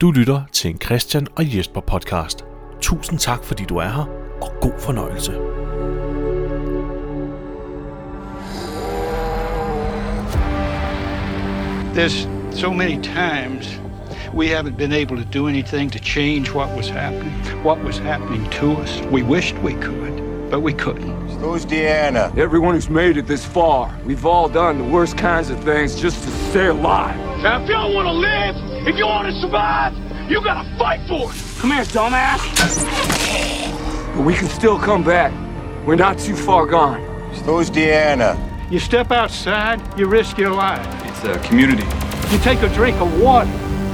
Du lytter til en Christian og Jesper podcast. Tusind tak, fordi du er her, og god fornøjelse. There's so many times we haven't been able to do anything to change what was happening, what was happening to us. We wished we could, but we couldn't. Who's Deanna? Everyone who's made it this far, we've all done the worst kinds of things just to stay alive. Now, if y'all want to live, if you want to survive, you gotta fight for it. Come here, dumbass. But we can still come back. We're not too far gone. Who's Deanna? You step outside, you risk your life. It's a community. You take a drink of water,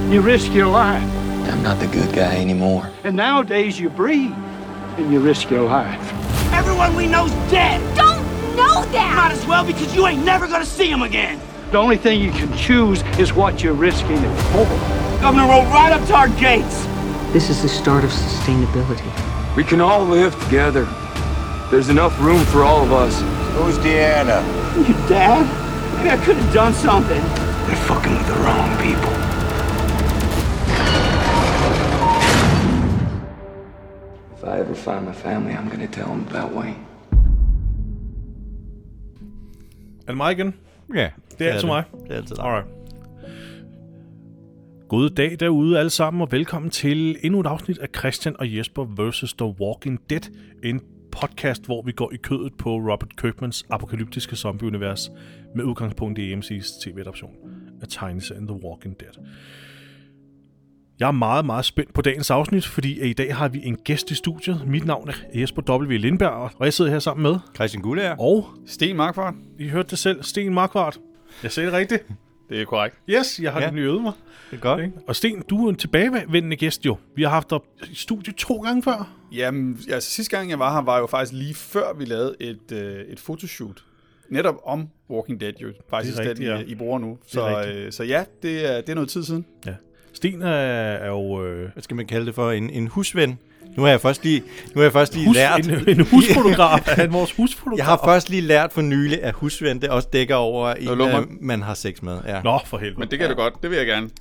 you risk your life. I'm not the good guy anymore. And nowadays you breathe, and you risk your life. Everyone we know's dead. Don't know that! Might as well because you ain't never gonna see him again. The only thing you can choose is what you're risking it for. Governor rode right up to our gates. This is the start of sustainability. We can all live together. There's enough room for all of us. Who's Deanna? You dad? Maybe I could have done something. They're fucking with the wrong people. If I ever find my family, I'm gonna tell them about Wayne. And Megan? mig igen? Ja, Det er altid mig. Det er altid dig. Alright. God dag derude alle sammen, og velkommen til endnu et afsnit af Christian og Jesper vs. The Walking Dead. En podcast, hvor vi går i kødet på Robert Kirkmans apokalyptiske zombieunivers med udgangspunkt i AMC's tv-adaption af tegneserien The Walking Dead. Jeg er meget, meget spændt på dagens afsnit, fordi i dag har vi en gæst i studiet. Mit navn er Jesper W. Lindberg, og jeg sidder her sammen med... Christian Guldager. Og, Sten Markfart. I hørte det selv, Sten Markvart. Jeg sagde det rigtigt. Det er korrekt. Yes, jeg har Ja. nemlig øvet mig. Det er godt. Ikke? Og Sten, du er en tilbagevendende gæst jo. Vi har haft dig i studiet to gange før. Jamen, altså sidste gang jeg var her, var jo faktisk lige før vi lavede et, øh, et fotoshoot. Netop om Walking Dead jo. Faktisk Det er den, rigtigt, ja. I, I bruger nu. Så, øh, så ja, det er, det er noget tid siden. Ja. Sten er, er jo øh, Hvad skal man kalde det for? En, en husven. Nu har jeg først lige, nu har jeg først lige hus, lært... en, en husfotograf. han vores husfotograf? Jeg har først lige lært for nylig, at husven det også dækker over en, lummer. øh, man har sex med. Ja. Nå, for helvede. Men det kan ja. du godt. Det vil jeg gerne.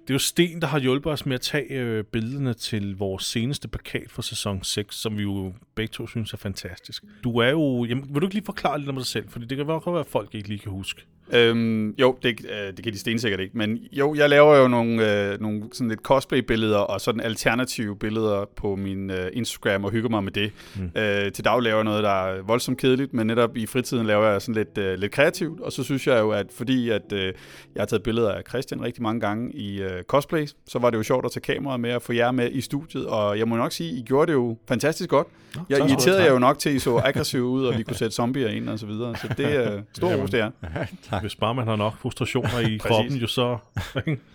Det er jo Sten, der har hjulpet os med at tage øh, billederne til vores seneste plakat for sæson 6, som vi jo begge to synes er fantastisk. Du er jo... Jamen, vil du ikke lige forklare lidt om dig selv? Fordi det kan godt være, at folk ikke lige kan huske. Øhm, jo, det, øh, det kan de stensikkert ikke. Men jo, jeg laver jo nogle, øh, nogle sådan lidt cosplay-billeder og sådan alternative billeder på min øh, Instagram og hygger mig med det. Mm. Øh, til dag laver jeg noget, der er voldsomt kedeligt, men netop i fritiden laver jeg sådan lidt, øh, lidt kreativt. Og så synes jeg jo, at fordi at, øh, jeg har taget billeder af Christian rigtig mange gange i øh, cosplay, så var det jo sjovt at tage kameraet med og få jer med i studiet. Og jeg må nok sige, I gjorde det jo fantastisk godt. Nå, jeg tak. irriterede Tak. jer jo nok til, at I så aggressive ud, og vi kunne sætte zombier ind og så videre. Så det er øh, stor ros, det er. Hvis bare man har nok frustrationer i kroppen, jo så...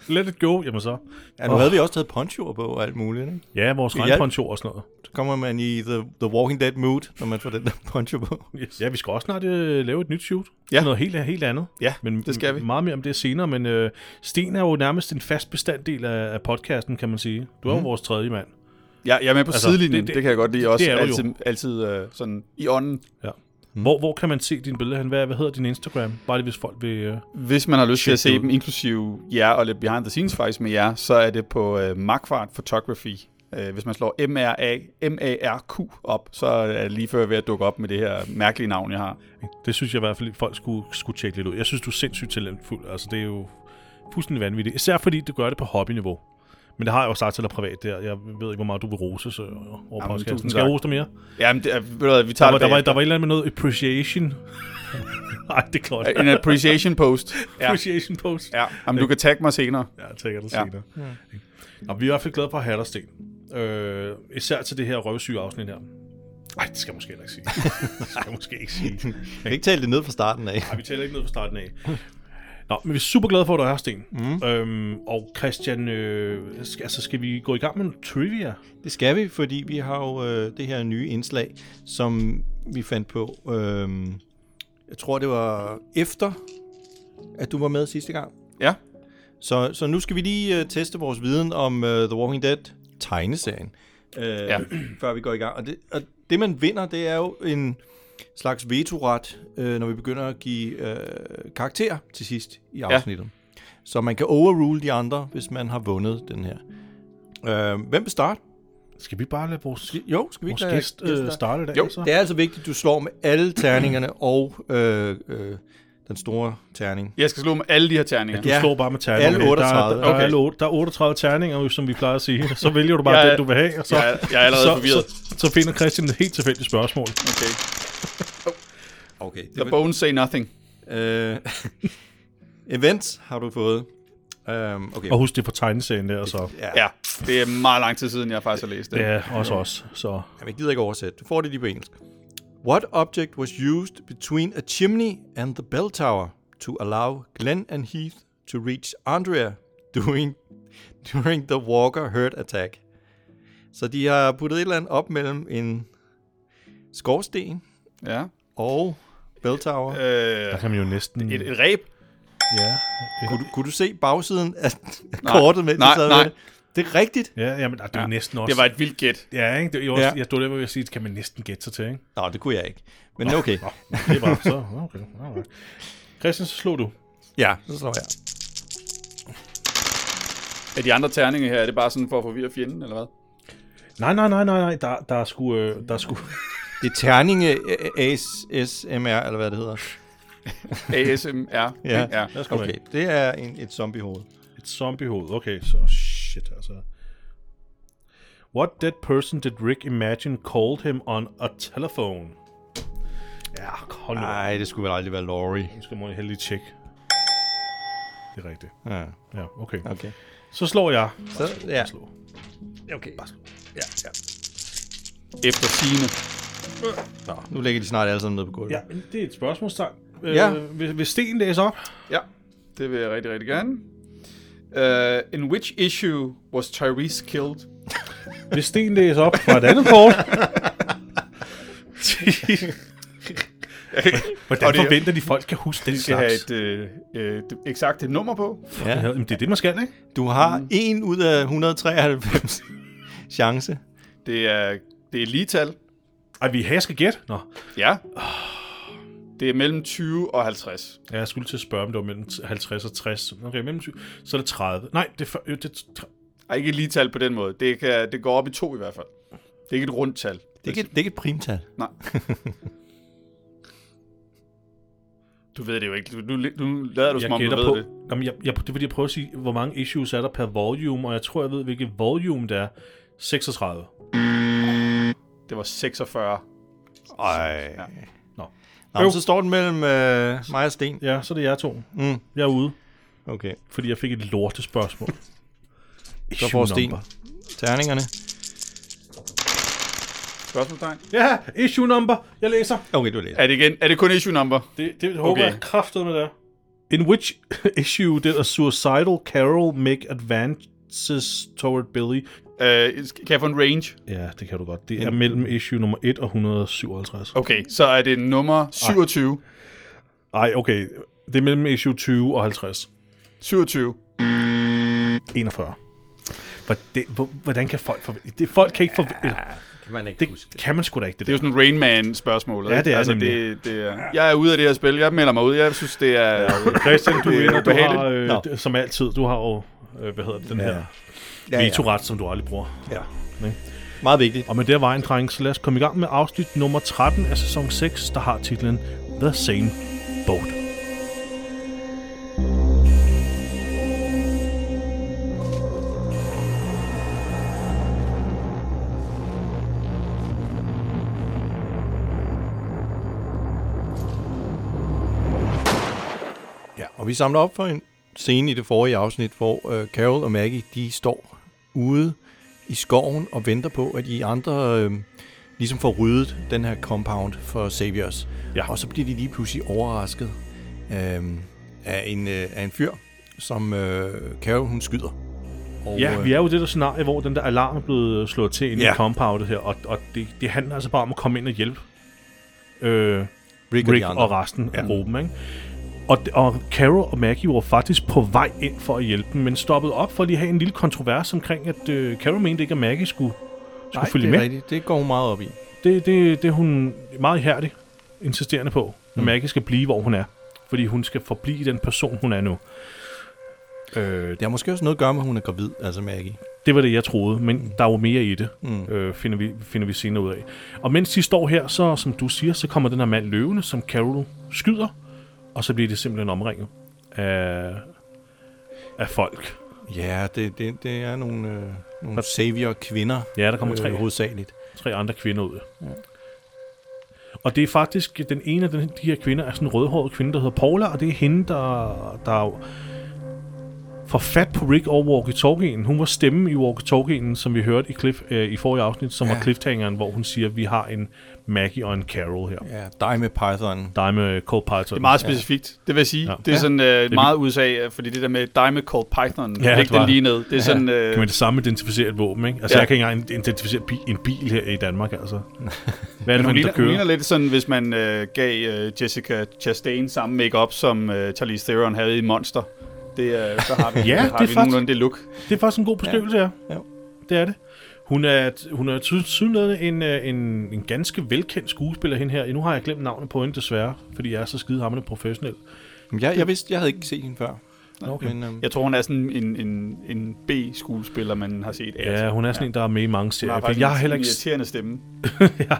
Let it go, jamen så. Ja, nu havde vi også taget ponchoer på og alt muligt. Ikke? Ja, vores Ja. regnponcho og sådan noget. Så kommer man i the, the Walking Dead mood, når man får den der poncho på. Yes. Ja, vi skal også snart øh, lave et nyt shoot. Ja. Noget helt, helt andet. Ja, men det skal vi. Meget mere om det senere, men øh, Sten er jo nærmest en fast bestanddel af, af podcasten, kan man sige. Du er jo vores tredje mand. Jeg, jeg er med på Altså, sidelinjen, det- det, det- kan jeg godt lide også. det er du jo. altid, altid øh, sådan i ånden. Ja. Hvor, hvor kan man se dine billeder hen? Hvad, hvad hedder din Instagram? Bare lige hvis folk vil... Øh... Hvis man har lyst til at se ud. dem, inklusive jer og lidt behind the scenes faktisk med jer, så er det på øh, Markfart Photography. Øh, hvis man slår M-R-A, M-A-R-Q op, så er det lige før ved at dukke op med det her mærkelige navn, jeg har. Det synes jeg i hvert fald, folk skulle, skulle tjekke lidt ud. Jeg synes, du er sindssygt talentfuld. Altså, det er jo fuldstændig vanvittigt. Især fordi du gør det på hobbyniveau. Men det har jeg jo sagt til dig privat der. Jeg ved ikke, hvor meget du vil rose så over Jamen, podcasten. Skal jeg rose dig mere? Jamen, det ved du vi Der tager var, det der, var, der var et eller andet med noget appreciation. Nej, det er klart. En appreciation post. Ja, Appreciation post. ja. Jamen, du kan tagge mig senere. Ja, jeg tænker det Ja. senere. Ja. Nå, vi er i hvert fald glade for at have dig, Sten. Øh, især til det her røvsyge afsnit her. Nej, det skal jeg måske ikke sige. det skal jeg måske ikke sige. Jeg kan ikke tale det ned fra starten af. Nej, vi taler ikke noget fra starten af. Nå, men vi er super glade for, at du er her, Sten. Mm. Øhm, og Christian, øh, skal, altså, skal vi gå i gang med en trivia? Det skal vi, fordi vi har jo øh, det her nye indslag, som vi fandt på. Øh, jeg tror, det var efter, at du var med sidste gang. Ja. Så, så nu skal vi lige øh, teste vores viden om øh, The Walking Dead tegneserien, øh, ja. før vi går i gang. Og det, og det, man vinder, det er jo en slags vetoret, øh, når vi begynder at give øh, karakter til sidst i afsnittet. Så man kan overrule de andre, hvis man har vundet den her. Øh, hvem vil starte? Skal vi bare lade vores, Jo, skal vi vores lade gæst øh, starte i dag? Jo, så? Det er altså vigtigt, at du slår med alle terningerne og øh, øh, den store terning. Jeg skal slå med alle de her terninger. Du Ja. slår bare med terninger. Alle 38. Der, der, der, Okay. er alle, otte- der er 38 terninger, som vi plejer at sige. Så vælger du bare Jeg er- den, du vil have. Og så, Jeg er, jeg er allerede så, forvirret. så, så finder Christian et helt tilfældigt spørgsmål. Okay. Okay. The bones say nothing. Øh, events har du fået. Um, okay. Og husk det på tegneserien der, så Ja, det er meget lang tid siden, jeg faktisk har læst det. det er også os. Så Jamen, jeg gider ikke oversætte. Du får det lige på engelsk. What object was used between a chimney and the bell tower to allow Glenn and Heath to reach Andrea during, during the Walker herd attack? Så de har puttet et eller andet op mellem en skorsten Ja. og bell tower. Øh, der kan man jo næsten... et, et ræb? Ja, kunne, du, kunne du se bagsiden af Nej. kortet, Nej, sad nej. med det? Det er rigtigt. ja jamen, det er jo næsten også... Det var et vildt gæt. Ja, ikke? Det jo også, Ja. ja. jeg stod der, hvor jeg sige, det kan man næsten gætte sig til, ikke? Nå, det kunne jeg ikke. Men okay. Nå, det er bare så. Okay, alright. Christian, så slog du. Ja, så slår jeg. Er de andre terninger her, er det bare sådan for at forvirre fjenden, eller hvad? Nej, nej, nej, nej, nej. Der, der er sgu... Øh, der er sgu... Det er terninge ASMR, eller hvad det hedder. ASMR. Ja. ja. Okay. Okay, det er en, et zombiehoved. Et zombiehoved. Okay, så shit, altså. What dead person did Rick imagine called him on a telephone? Ja, hold. Nej, det skulle vel aldrig være Laurie. Nu skal man heldig tjekke. Det er rigtigt. Ja, Ja, okay. okay. Så slår jeg. Så, ja. Slå. Okay. Ja, ja. Efter sine. Nå, nu lægger de snart alle sammen ned på gulvet. Ja, men det er et spørgsmålstegn. Ja. Øh, vil, vil Sten læse op? Ja, det vil jeg rigtig, rigtig gerne. Uh, in which issue was Tyrese killed? Vil Sten læse op fra et andet kort? Hvordan det- forventer de, folk kan huske den skal have slags? et øh, øh, det eksakt nummer på. Ja. Ja, jamen, det er det, man skal, ikke? Du har en ud af 193 chance. Det er, det er lige tal. Ej, vi her skal gætte. Nå. Ja. Det er mellem 20 og 50. Ja, jeg skulle til at spørge, om det var mellem 50 og 60. Okay, mellem 20. Så er det 30. Nej, det er, øh, det er Ej, ikke et lige tal på den måde. Det, kan, det går op i to i hvert fald. Det er ikke et rundt tal. Det er ikke, det er ikke et primtal. Nej. du ved det jo ikke. Du, du, du lader du, som jeg om du ved på, det. Jamen, jeg, jeg, det er fordi, jeg prøver at sige, hvor mange issues er der per volume, og jeg tror, jeg ved, hvilket volume det er. 36. Det var 46. Ej. Ja. Nå. Men så står den mellem øh, mig og Sten. Ja, så er det jer to. Mm. Jeg er ude, Okay. fordi jeg fik et lortespørgsmål. Så får Sten number. terningerne. Spørgsmålstegn? Ja, issue number. Jeg læser. Okay, du læser. Er det, igen, er det kun issue number? Det, det håber Okay. jeg kraftet med det. In which issue did a suicidal Carol make advances toward Billy? Øh, kan jeg få en range? Ja, det kan du godt. Det er mellem issue nummer 1 og 157. Okay, så er det nummer 27. Ej, okay. Det er mellem issue 20 og 50. 27. 41. Hvordan, hvor- hvordan kan folk forvente? Det, folk kan ikke forvente. Kan man ikke Det kan man sgu da ikke, det, Det er jo sådan Rain Man-spørgsmålet. Ja, det er altså, nemlig. det, det er, Jeg er ude af det her spil. Jeg melder mig ud. Jeg synes, det er... Christian, du det er. Du har, øh, d- som altid, du har jo, øh, hvad hedder det, den her Ja, veto-ret, som du aldrig bruger. Ja. Ikke? Meget vigtigt. Og med det vejen, dreng, så lad os komme i gang med afsnit nummer 13 af sæson 6, der har titlen The Same Boat. Ja, og vi samler op for en scene i det forrige afsnit, hvor øh, Carol og Maggie, de står ude i skoven og venter på, at de andre øh, ligesom får ryddet den her compound for Saviors. Ja. Og så bliver de lige pludselig overrasket øh, af, en, øh, af en fyr, som øh, Carol hun skyder. Og, Ja, øh, vi er jo det der scenarie, hvor den der alarm er blevet slået til inde Ja. i compoundet her, og, og det, det handler altså bare om at komme ind og hjælpe øh, Rick, Rick, og, og resten ja. af gruppen, ikke? Og, og Carol og Maggie var faktisk på vej ind for at hjælpe dem, men stoppede op for at lige have en lille kontrovers omkring, at øh, Carol mente ikke, at Maggie skulle, skulle Nej, følge det er med. rigtigt. Det går hun meget op i. Det, det, det er hun meget ihærdig insisterende på, at Mm. Maggie skal blive, hvor hun er. Fordi hun skal forblive den person, hun er nu. Øh, Det har måske også noget at gøre med, at hun er gravid, altså Maggie. det var det, jeg troede, men der er jo mere i det, mm. øh, finder, vi, finder vi senere ud af. Og mens de står her, så som du siger, så kommer den her mand løvende, som Carol skyder, og så bliver det simpelthen omringet af, af folk. Ja, det, det, det er nogle, øh, nogle savior-kvinder. Ja, der kommer tre øh, hovedsageligt. tre andre kvinder ud. Ja. Og det er faktisk, den ene af den, de her kvinder er sådan en rødhåret kvinde, der hedder Paula, og det er hende, der, der får fat på Rick og walkie-talkien. Hun var stemmen i walkie-talkien, som vi hørte i, Cliff, øh, i forrige afsnit, som ja. var cliffhangeren, hvor hun siger, at vi har en Maggie og en Carol her. Ja, dig med Python. Dig med Cole Python. Det er meget specifikt, det vil jeg sige. Ja. Ja. Det er sådan øh, meget USA, fordi det der med dig med Cold Python, Ja, ja, det læg den lige ned. Det er sådan, Kan øh, man det samme identificere et våben, ikke? Altså, ja. Ja. jeg kan ikke engang identificere bi- en bil her i Danmark, altså. Hvad er det, for ligner, der hun ligner kører? lidt sådan, hvis man øh, gav øh, Jessica Chastain samme makeup som øh, Charlize Theron havde i Monster. Det, er, så har vi, Ja, har det er vi faktisk- nogenlunde det look. Det er faktisk en god beskrivelse, ja. Ja. Det er det. Hun er, hun er tydeligvis en, øh, en, en ganske velkendt skuespiller, hende her. Nu har jeg glemt navnet på hende, desværre, fordi jeg er så skide hamrende professionel. Jeg, jeg vidste, jeg havde ikke set hende før. Okay. Men, øhm, Jeg tror, hun er sådan en, en, en B-skuespiller, man har set. Ja, til. hun er sådan en, der er med i mange Hun serier. har For faktisk jeg har heller ikke, irriterende stemme. ja,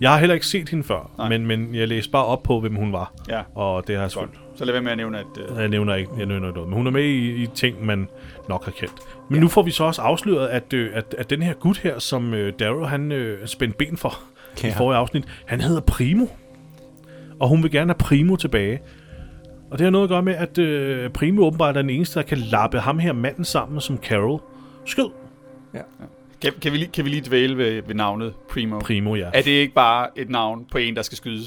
jeg har heller ikke set hende før, Nej. men, men jeg læste bare op på, hvem hun var. Ja, Og det har jeg godt. selvfølgelig. Så lad være med at nævne, at... Øh, Jeg nævner ikke, jeg nævner ikke noget. Men hun er med i, i ting, man nok har kendt. Men ja. nu får vi så også afsløret, at, øh, at, at den her gut her, som øh, Darrow han øh, spændte ben for ja. i Ja. forrige afsnit, han hedder Primo. Og hun vil gerne have Primo tilbage. Og det har noget at gøre med, at øh, Primo åbenbart er den eneste, der kan lappe ham her manden sammen, som Carol skød. kan, kan, vi lige, kan vi lige dvæle ved, ved navnet Primo? Primo, ja. Er det ikke bare et navn på en, der skal skydes?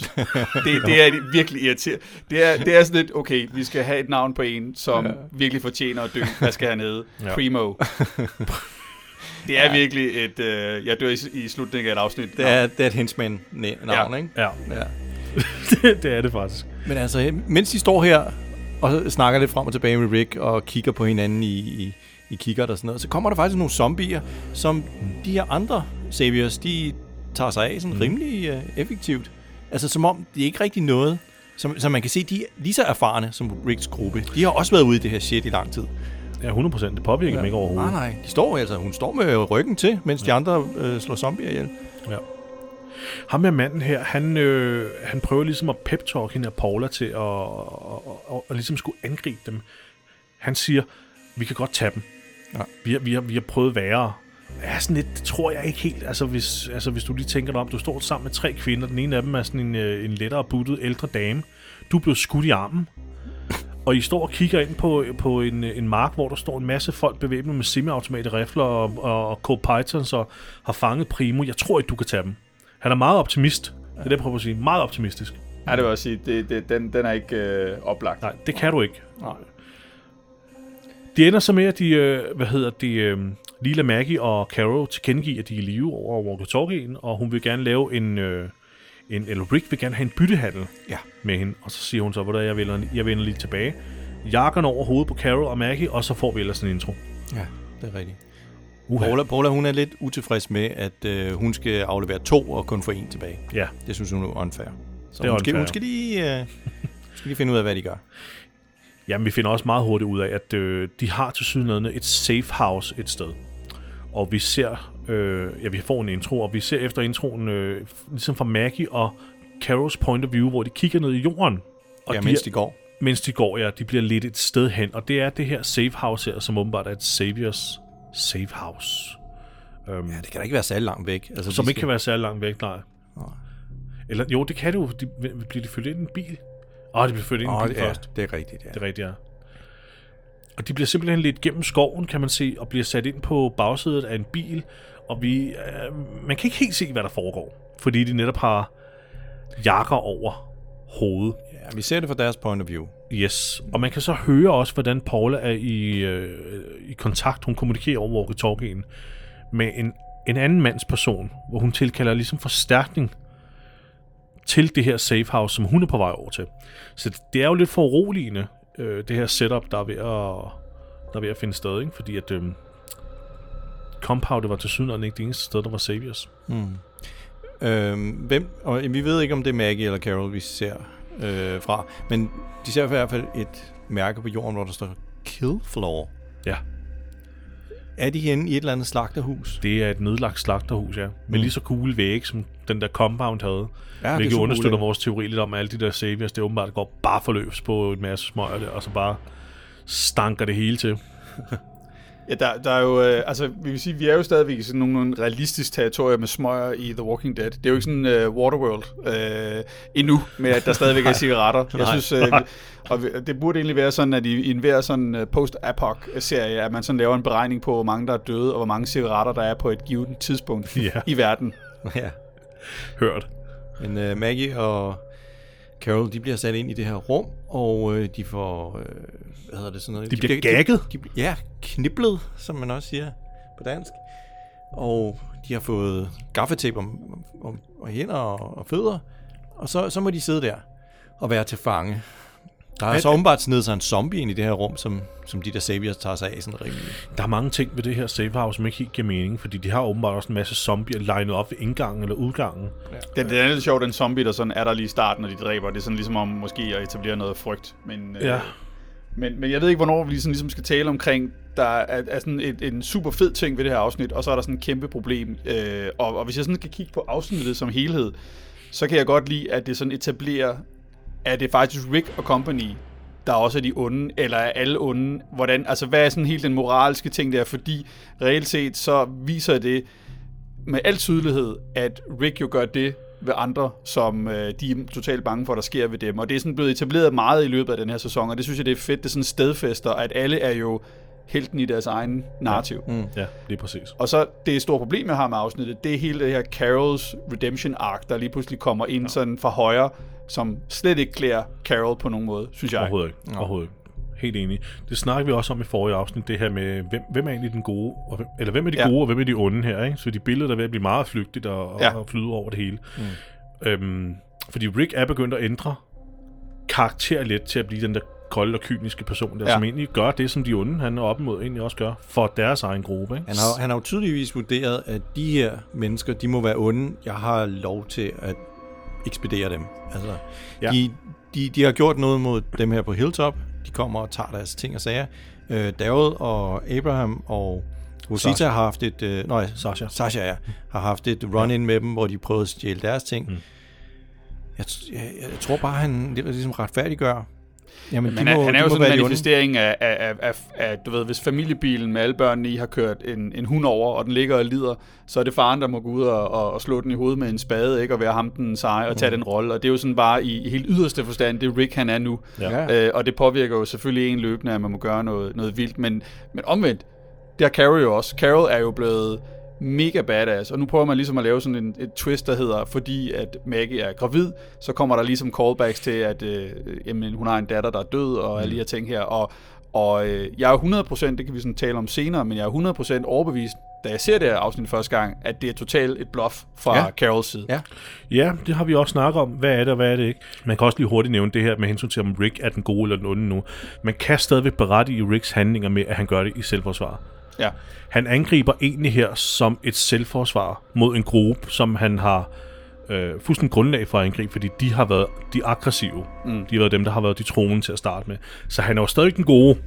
det, det er virkelig irriterende. Det er, det er sådan lidt, okay, vi skal have et navn på en, som ja. virkelig fortjener at dø. Hvad skal? Ja. Ja. Primo. Det er ja. virkelig et... Øh, jeg dør i, i slutningen af et afsnit. det, er, det er et henchman-navn, Ja. ikke? Ja, Ja. det, det er det faktisk. Men altså, mens de står her og snakker lidt frem og tilbage med Rick og kigger på hinanden i, i, i kikkert og sådan noget, så kommer der faktisk nogle zombier, som de her andre saviors, de tager sig af sådan rimelig uh, effektivt. Altså som om det er ikke rigtig noget, som, som man kan se, de er lige så erfarne som Ricks gruppe. De har også været ude i det her shit i lang tid. Ja, 100%. Det påvirker ja. dem ikke overhovedet. Nej, nej. De står altså, hun står med ryggen til, mens de andre øh, slår zombier ihjel. Ja. Ham med manden her, han, øh, han prøver ligesom at pep-talk hende her Paula til at, at, at, at, at ligesom skulle angribe dem. Han siger, vi kan godt tage dem. Ja. Vi, har, vi, har, vi har prøvet værre. Ja, sådan lidt, det tror jeg ikke helt. Altså hvis, altså, hvis du lige tænker dig om, du står sammen med tre kvinder. Den ene af dem er sådan en, øh, en lettere buttet ældre dame. Du blevet skudt i armen. Og I står og kigger ind på, på en, en mark, hvor der står en masse folk bevæbnet med semi-automatiske rifler og, og, og Cold Pythons og har fanget Primo. Jeg tror ikke, du kan tage dem. Han er meget optimist. Det er det, jeg prøver at sige. Meget optimistisk. Ja, det vil jeg sige. Det, det, den, den er ikke øh, oplagt. Nej, det kan du ikke. Nej. De ender så med, at de, øh, hvad hedder de, øh, Lila Maggie og Carol tilkendegiver, at de er i live over walkie-talkien, og hun vil gerne lave en, øh, en, eller Rick vil gerne have en byttehandel Ja. med hende. Og så siger hun så, hvordan jeg vender, jeg vender lige tilbage. Jakkerne over hovedet på Carol og Maggie, og så får vi ellers en intro. Ja, det er rigtigt. Uha. Paula, Paula, hun er lidt utilfreds med, at øh, hun skal aflevere to og kun få en tilbage. Ja, Det synes hun er unfair. Så Det er hun, skal, hun skal lige, øh, skal lige finde ud af, hvad de gør. Jamen, vi finder også meget hurtigt ud af, at øh, de har til sydenladende et safe house et sted. Og vi ser, øh, ja, vi får en intro, og vi ser efter introen, øh, ligesom fra Maggie og Carols point of view, hvor de kigger ned i jorden. Og Ja, de mens de går. mens de går, ja, de bliver lidt et sted hen. Og det er det her safe house her, som åbenbart er et Saviors safe house. Um, Ja, det kan da ikke være særlig langt væk. Altså, som de ikke kan være særlig langt væk, nej. Nej. Eller jo, det kan det jo. De, bliver de flyttet ind i en bil? Åh, oh, de bliver flyttet ind i Åh, en bil det, ja, først. det er rigtigt, ja. Det er rigtigt, ja. Og de bliver simpelthen lidt gennem skoven, kan man se, og bliver sat ind på bagsædet af en bil. Og vi, øh, man kan ikke helt se, hvad der foregår, fordi de netop har jakker over hovedet. ja. Vi ser det fra deres point of view. Yes, og man kan så høre også, hvordan Paula er i, øh, i kontakt. Hun kommunikerer over walkie-talkien med en, en anden mands person, hvor hun tilkalder ligesom forstærkning til det her safe house, som hun er på vej over til. Så det er jo lidt foruroligende, øh, det her setup, der er ved at, der er ved at finde sted, ikke? fordi at øh, Compound var til synligheden ikke det eneste sted, der var Saviors. Mm. Øhm, hvem, og vi ved ikke, om det er Maggie eller Carol, vi ser øh, fra, men de ser i hvert fald et mærke på jorden, hvor der står Kill Floor. Ja, Er de henne i et eller andet slagterhus? det er et nedlagt slagterhus, ja. Med lige så cool væg, som den der compound havde. Ja, hvilket understøtter ulækkert. vores teori lidt om, at alle de der saviors, det åbenbart går bare for løs på en masse smøger og så bare stanker det hele til. Ja, der, der er jo, øh, altså, vi vil sige, vi er jo stadigvæk i sådan nogle realistisk territorier med smøger i The Walking Dead. Det er jo ikke sådan uh, Waterworld øh, endnu, med at der stadigvæk er cigaretter. Jeg synes, øh, vi, og vi, det burde egentlig være sådan, at i, i enhver sådan uh, post-apoc-serie, at man sådan laver en beregning på, hvor mange der er døde, og hvor mange cigaretter der er på et givet tidspunkt Ja. i verden. ja. Hørt. Men uh, Maggie og Carol, de bliver sat ind i det her rum, og uh, de får, uh, hvad hedder det sådan noget? De bliver gagget. De, de, ja, kniblet, som man også siger på dansk. Og de har fået gaffetape om, om, om, om hænder og, og fødder, og så, så må de sidde der og være til fange. Der er så åbenbart snedet sig en zombie ind i det her rum, som, som de der saviors tager sig af sådan rimelig. Der er mange ting ved det her safe house, som ikke helt giver mening, fordi de har åbenbart også en masse zombier legnet op ved indgangen eller udgangen. Det, det er lidt sjovt, den zombie, der sådan er der lige i starten, når de dræber. Det er sådan ligesom om måske at etablere noget frygt. Men, øh, Ja. Men, men jeg ved ikke, hvornår vi ligesom, ligesom skal tale omkring, der er, er sådan et, en super fed ting ved det her afsnit, og så er der sådan et kæmpe problem. Øh, og, og hvis jeg sådan skal kigge på afsnittet som helhed, så kan jeg godt lide, at det sådan etablerer, at det er faktisk Rick og Company, der også er de onde, eller er alle onde. Hvordan, altså, hvad er sådan helt den moralske ting der? Fordi reelt set, så viser det med al tydelighed, at Rick jo gør det ved andre, som øh, de er totalt bange for, der sker ved dem. Og det er sådan blevet etableret meget i løbet af den her sæson, og det synes jeg, det er fedt. Det er sådan stedfester, at alle er jo helten i deres egen narrativ. Ja. Mm. Ja, lige præcis. Og så det store problem, jeg har med afsnittet, det er hele det her Carols redemption arc, der lige pludselig kommer ind ja. sådan fra højre, som slet ikke klæder Carol på nogen måde, synes jeg. Overhovedet ikke. Overhovedet ikke. Helt enig. Det snakker vi også om i forrige afsnit, det her med, hvem, hvem er egentlig den gode, og hvem, eller hvem er de Ja. gode, og hvem er de onde her, ikke? Så de billeder, der er ved at blive meget flygtigt og, Ja. ja. og flyde over det hele. Mm. Øhm, fordi Rick er begyndt at ændre karakter lidt til at blive den der kolde og kyniske person, der Ja. ja. som egentlig gør det, som de onde, han er op imod, egentlig også gør, for deres egen gruppe, ikke? Han har, han har jo tydeligvis vurderet, at de her mennesker, de må være onde. Jeg har lov til at ekspedere dem. Altså, ja. Ja. de, de, de har gjort noget mod dem her på Hilltop. De kommer og tager deres ting og sager. Øh, Daryl og Abraham og Rosita Sasha. har haft et... Øh, nej, Sasha. Sasha, ja. Har haft et run-in med dem, hvor de prøvede at stjæle deres ting. Mm. Jeg, jeg, jeg, tror bare, han ligesom retfærdiggør. Jamen, Men han, han er jo sådan en manifestering af, af, af, af, af, du ved, hvis familiebilen med alle børnene i har kørt en, en hund over, og den ligger og lider, så er det faren, der må gå ud og, og, og slå den i hovedet med en spade, ikke? Og være ham den seje og tage Mm. den rolle. Og det er jo sådan bare i, i helt yderste forstand, det Rick, han er nu. Ja. Øh, og det påvirker jo selvfølgelig en løbende, at man må gøre noget, noget vildt. Men, men omvendt, det har Carol jo også. Carol er jo blevet mega badass, og nu prøver man ligesom at lave sådan en, et twist, der hedder, fordi at Maggie er gravid, så kommer der ligesom callbacks til, at øh, jamen, hun har en datter, der er død, og alle de her ting her, og, og øh, jeg er jo 100%, det kan vi sådan tale om senere, men jeg er 100% overbevist, da jeg ser det her afsnit første gang, at det er totalt et bluff fra ja. Carols side. Ja. Ja, det har vi også snakket om. Hvad er det, og hvad er det ikke? Man kan også lige hurtigt nævne det her med hensyn til, om Rick er den gode eller den onde nu. Man kan stadigvæk berette i Ricks handlinger med, at han gør det i selvforsvar. Ja. Han angriber egentlig her som et selvforsvar mod en gruppe, som han har øh, fuldstændig grundlag for at angribe, fordi de har været de aggressive. Mm. De har været dem, der har været de troende til at starte med. Så han er jo stadig den gode,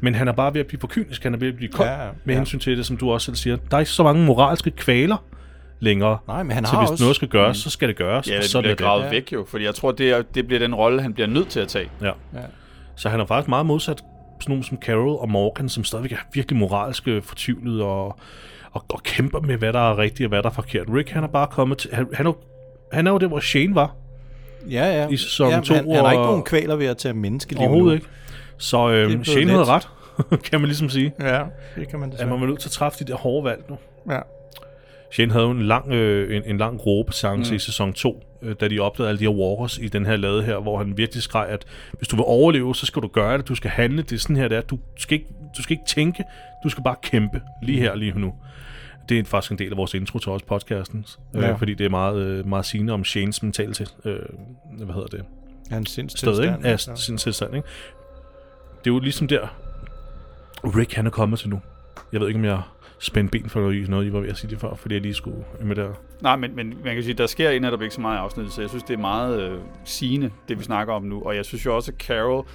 men han er bare ved at blive for kynisk. Han er ved at blive kold Ja, med ja. hensyn til det, som du også selv siger. Der er ikke så mange moralske kvaler længere. Nej, men han så har hvis også- noget skal gøres, så skal det gøres. Ja, det så er bliver det gravet det. væk jo, fordi jeg tror, det, er, det bliver den rolle, han bliver nødt til at tage. Ja. Ja. Så han er faktisk meget modsat sådan nogle som Carol og Morgan, som stadigvæk er virkelig moralske fortvivlet og, og, og kæmper med, hvad der er rigtigt og hvad der er forkert. Rick, han er bare kommet til... Han, han, er, jo- han er jo der, hvor Shane var Ja, ja. i sæson ja, 2. Han, han har ikke og- nogen kvaler ved at tage menneskeliv Overhovedet nu. ikke. Så er øhm, Shane let. havde ret, kan man ligesom sige. Ja, det kan man At desværre. man var nødt til at træffe de der hårde valg nu. Ja. Shane havde jo en lang, øh, en, en lang råbesance mm. i sæson 2, øh, da de opdagede alle de her walkers i den her lade her, hvor han virkelig skreg, at hvis du vil overleve, så skal du gøre det, du skal handle, det er sådan her, det er. Du skal ikke, du skal ikke tænke, du skal bare kæmpe lige her, lige nu. Det er faktisk en del af vores intro til også podcasten, øh, Ja. fordi det er meget, øh, meget sigende om Shanes mentale til, øh, hvad hedder det, Hans sted, ikke? sindstilstand. Ja, sin tilstand, ikke? Det er jo ligesom der, Rick han er kommet til nu. Jeg ved ikke, om jeg spændte ben for noget, noget I var ved at sige det før, fordi jeg lige skulle med der. Nej, men, men man kan sige, der sker netop ikke så meget i afsnittet, så jeg synes, det er meget øh, sigende, det vi snakker om nu. Og jeg synes jo også, at Carol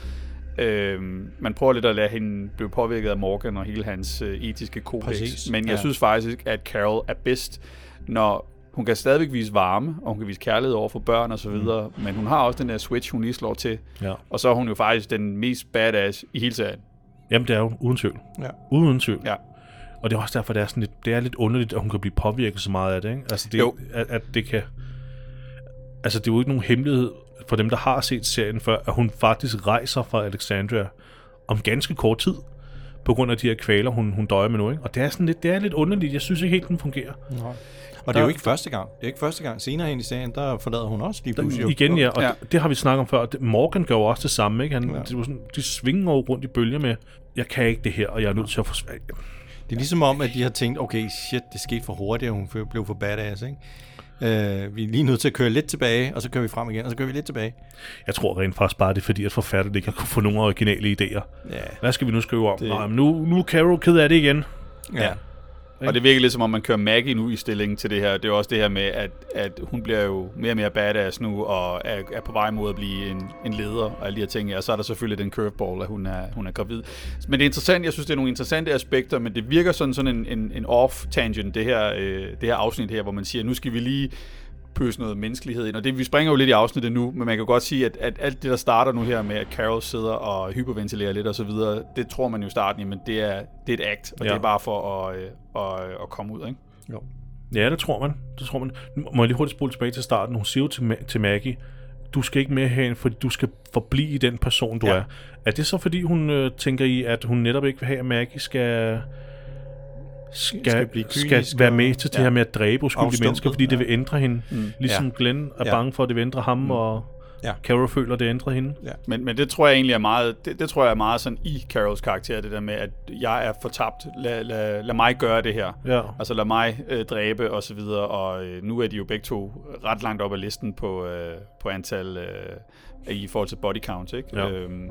Øh, man prøver lidt at lade hende blive påvirket af Morgan og hele hans øh, etiske kodex. Men jeg ja. synes faktisk, at Carol er bedst, når hun kan stadigvæk vise varme, og hun kan vise kærlighed over for børn og så videre, mm. men hun har også den der switch, hun lige slår til. Ja. Og så er hun jo faktisk den mest badass i hele serien. Jamen, det er jo uden tvivl. Ja. Uden tvivl. Ja. Og det er også derfor, det er, sådan lidt, det er lidt underligt, at hun kan blive påvirket så meget af det. Ikke? Altså, det, Jo. At, at det kan... Altså, det er jo ikke nogen hemmelighed for dem, der har set serien før, at hun faktisk rejser fra Alexandria om ganske kort tid, på grund af de her kvaler, hun, hun døjer med nu. Ikke? Og det er, sådan lidt, det er lidt underligt. Jeg synes ikke helt, den fungerer. Og det er jo ikke første gang. Det er ikke første gang. Senere hen i serien, der forlader hun også lige pludselig. jo. Igen, ja, og Ja. Det, det har vi snakket om før. Morgan gør jo også det samme. Ikke? Han, Ja. det, var sådan, de svinger jo rundt i bølger med, jeg kan ikke det her, og jeg er nødt til at forsvare. Det er ligesom om, at de har tænkt, okay, shit, det skete for hurtigt, og hun blev for badass, ikke? Uh, vi er lige nødt til at køre lidt tilbage, og så kører vi frem igen, og så kører vi lidt tilbage. Jeg tror rent faktisk bare, det er fordi, at forfatterne ikke har kunne få nogle originale idéer. Ja. Hvad skal vi nu skrive om? Det- men nu, nu er Carol ked af det igen. Ja. Og det virker lidt som om, man kører Maggie nu i stillingen til det her. Det er jo også det her med, at, at hun bliver jo mere og mere badass nu, og er, er på vej mod at blive en, en leder og alle de her ting. Og så er der selvfølgelig den curveball, at hun er, hun er gravid. Men det er interessant, jeg synes, det er nogle interessante aspekter, men det virker sådan, sådan en, en, en off-tangent, det her, øh, det her afsnit her, hvor man siger, nu skal vi lige pøse noget menneskelighed ind. Og det, vi springer jo lidt i afsnittet nu, men man kan godt sige, at, at alt det, der starter nu her med, at Carol sidder og hyperventilerer lidt og så videre, det tror man jo i starten, men det er, det er et act, og ja. Det er bare for at, øh, at, at komme ud, ikke? Jo. Ja, det tror man. Det tror man. Nu Må jeg lige hurtigt spole tilbage til starten? Hun siger jo til, Ma- til Maggie, du skal ikke med herhen, fordi du skal forblive den person, du ja. er. Er det så, fordi hun øh, tænker i, at hun netop ikke vil have, at Maggie skal skal, Skal skal, blive skal kynisk være og- med til det ja. her med at dræbe uskyldige mennesker, fordi det vil ændre hende. Mm. Ligesom Ja. Glenn er Ja. bange for, at det vil ændre ham, mm. og Ja. Carol føler, det ændrer hende. Ja. Men, men det tror jeg egentlig er meget, det, det tror jeg er meget sådan i Carols karakter, det der med, at jeg er fortabt, lad, lad, lad mig gøre det her. Ja. Altså lad mig øh, dræbe og så videre, og øh, nu er de jo begge to ret langt op ad listen på, øh, på antal øh, i forhold til body count, ikke? Ja. Øhm,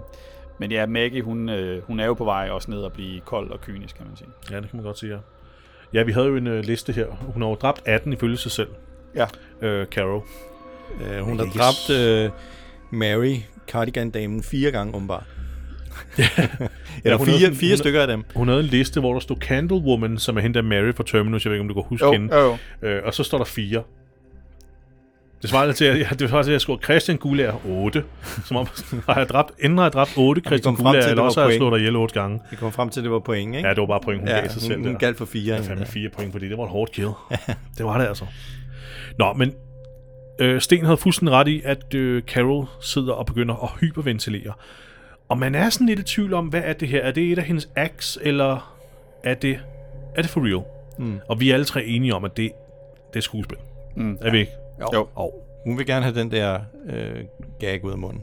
men ja, Maggie, hun, øh, hun er jo på vej også ned og blive kold og kynisk, kan man sige. Ja, det kan man godt sige, ja. Ja, vi havde jo en øh, liste her. Hun har jo dræbt 18 ifølge sig selv, Ja. øh, Carol. Uh, hun har Yes. dræbt uh, Mary, Cardigan-damen, fire gange åbenbart. Eller hun fire, havde- fire hun- stykker af dem. Hun havde en liste, hvor der stod Candle Woman, som er hende der Mary fra Terminus. Jeg ved ikke, om du kan huske Jo, hende. jo, jo. Øh, og så står der fire. Det svarer til, at jeg, det svarer til, at jeg skulle Christian Gulager 8. Som om, har jeg dræbt, enten har jeg dræbt 8 Christian kom frem til, Gulager, at eller også har jeg slået dig ihjel 8 gange. Vi kom frem til, at det var point, ikke? Ja, det var bare point, hun ja gav sig selv hun, der. galt for fire. Ja, hende fandme der. fire point, fordi det var et hårdt kill. det var det altså. Nå, men øh, Sten havde fuldstændig ret i, at øh, Carol sidder og begynder at hyperventilere. Og man er sådan lidt i tvivl om, hvad er det her? Er det et af hendes acts, eller er det, er det for real? Mm. Og vi er alle tre enige om, at det, det er skuespil. Mm. Er vi ikke? Jo. Og, Hun vil gerne have den der øh, gag ud af munden.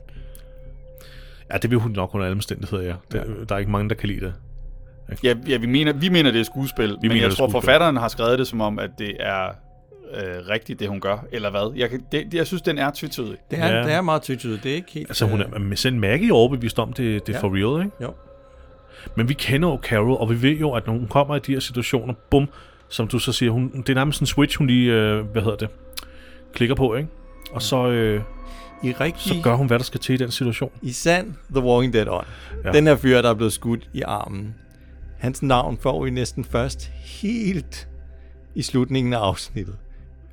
ja, det vil hun nok under alle omstændigheder, ja. Det, ja. Der er ikke mange, der kan lide det. Ja, ja vi, mener, vi mener, det er skuespil, vi men mener, jeg det tror, skuespil. forfatteren har skrevet det som om, at det er øh, rigtigt, det hun gør, eller hvad. Jeg, kan, det, jeg synes, den er tvetydig. Det er, Ja. det er meget tydeligt. Det er ikke helt... Altså, hun er med selv Maggie er overbevist om, det, det er Ja. for real, ikke? Jo. Men vi kender jo Carol, og vi ved jo, at når hun kommer i de her situationer, bum, som du så siger, hun, det er nærmest en switch, hun lige, øh, hvad hedder det, klikker på, ikke? Og så, øh, I rigtig... så gør hun, hvad der skal til i den situation. I sand The Walking Dead ånd. Ja. Den her fyr, der er blevet skudt i armen. Hans navn får vi næsten først helt i slutningen af afsnittet.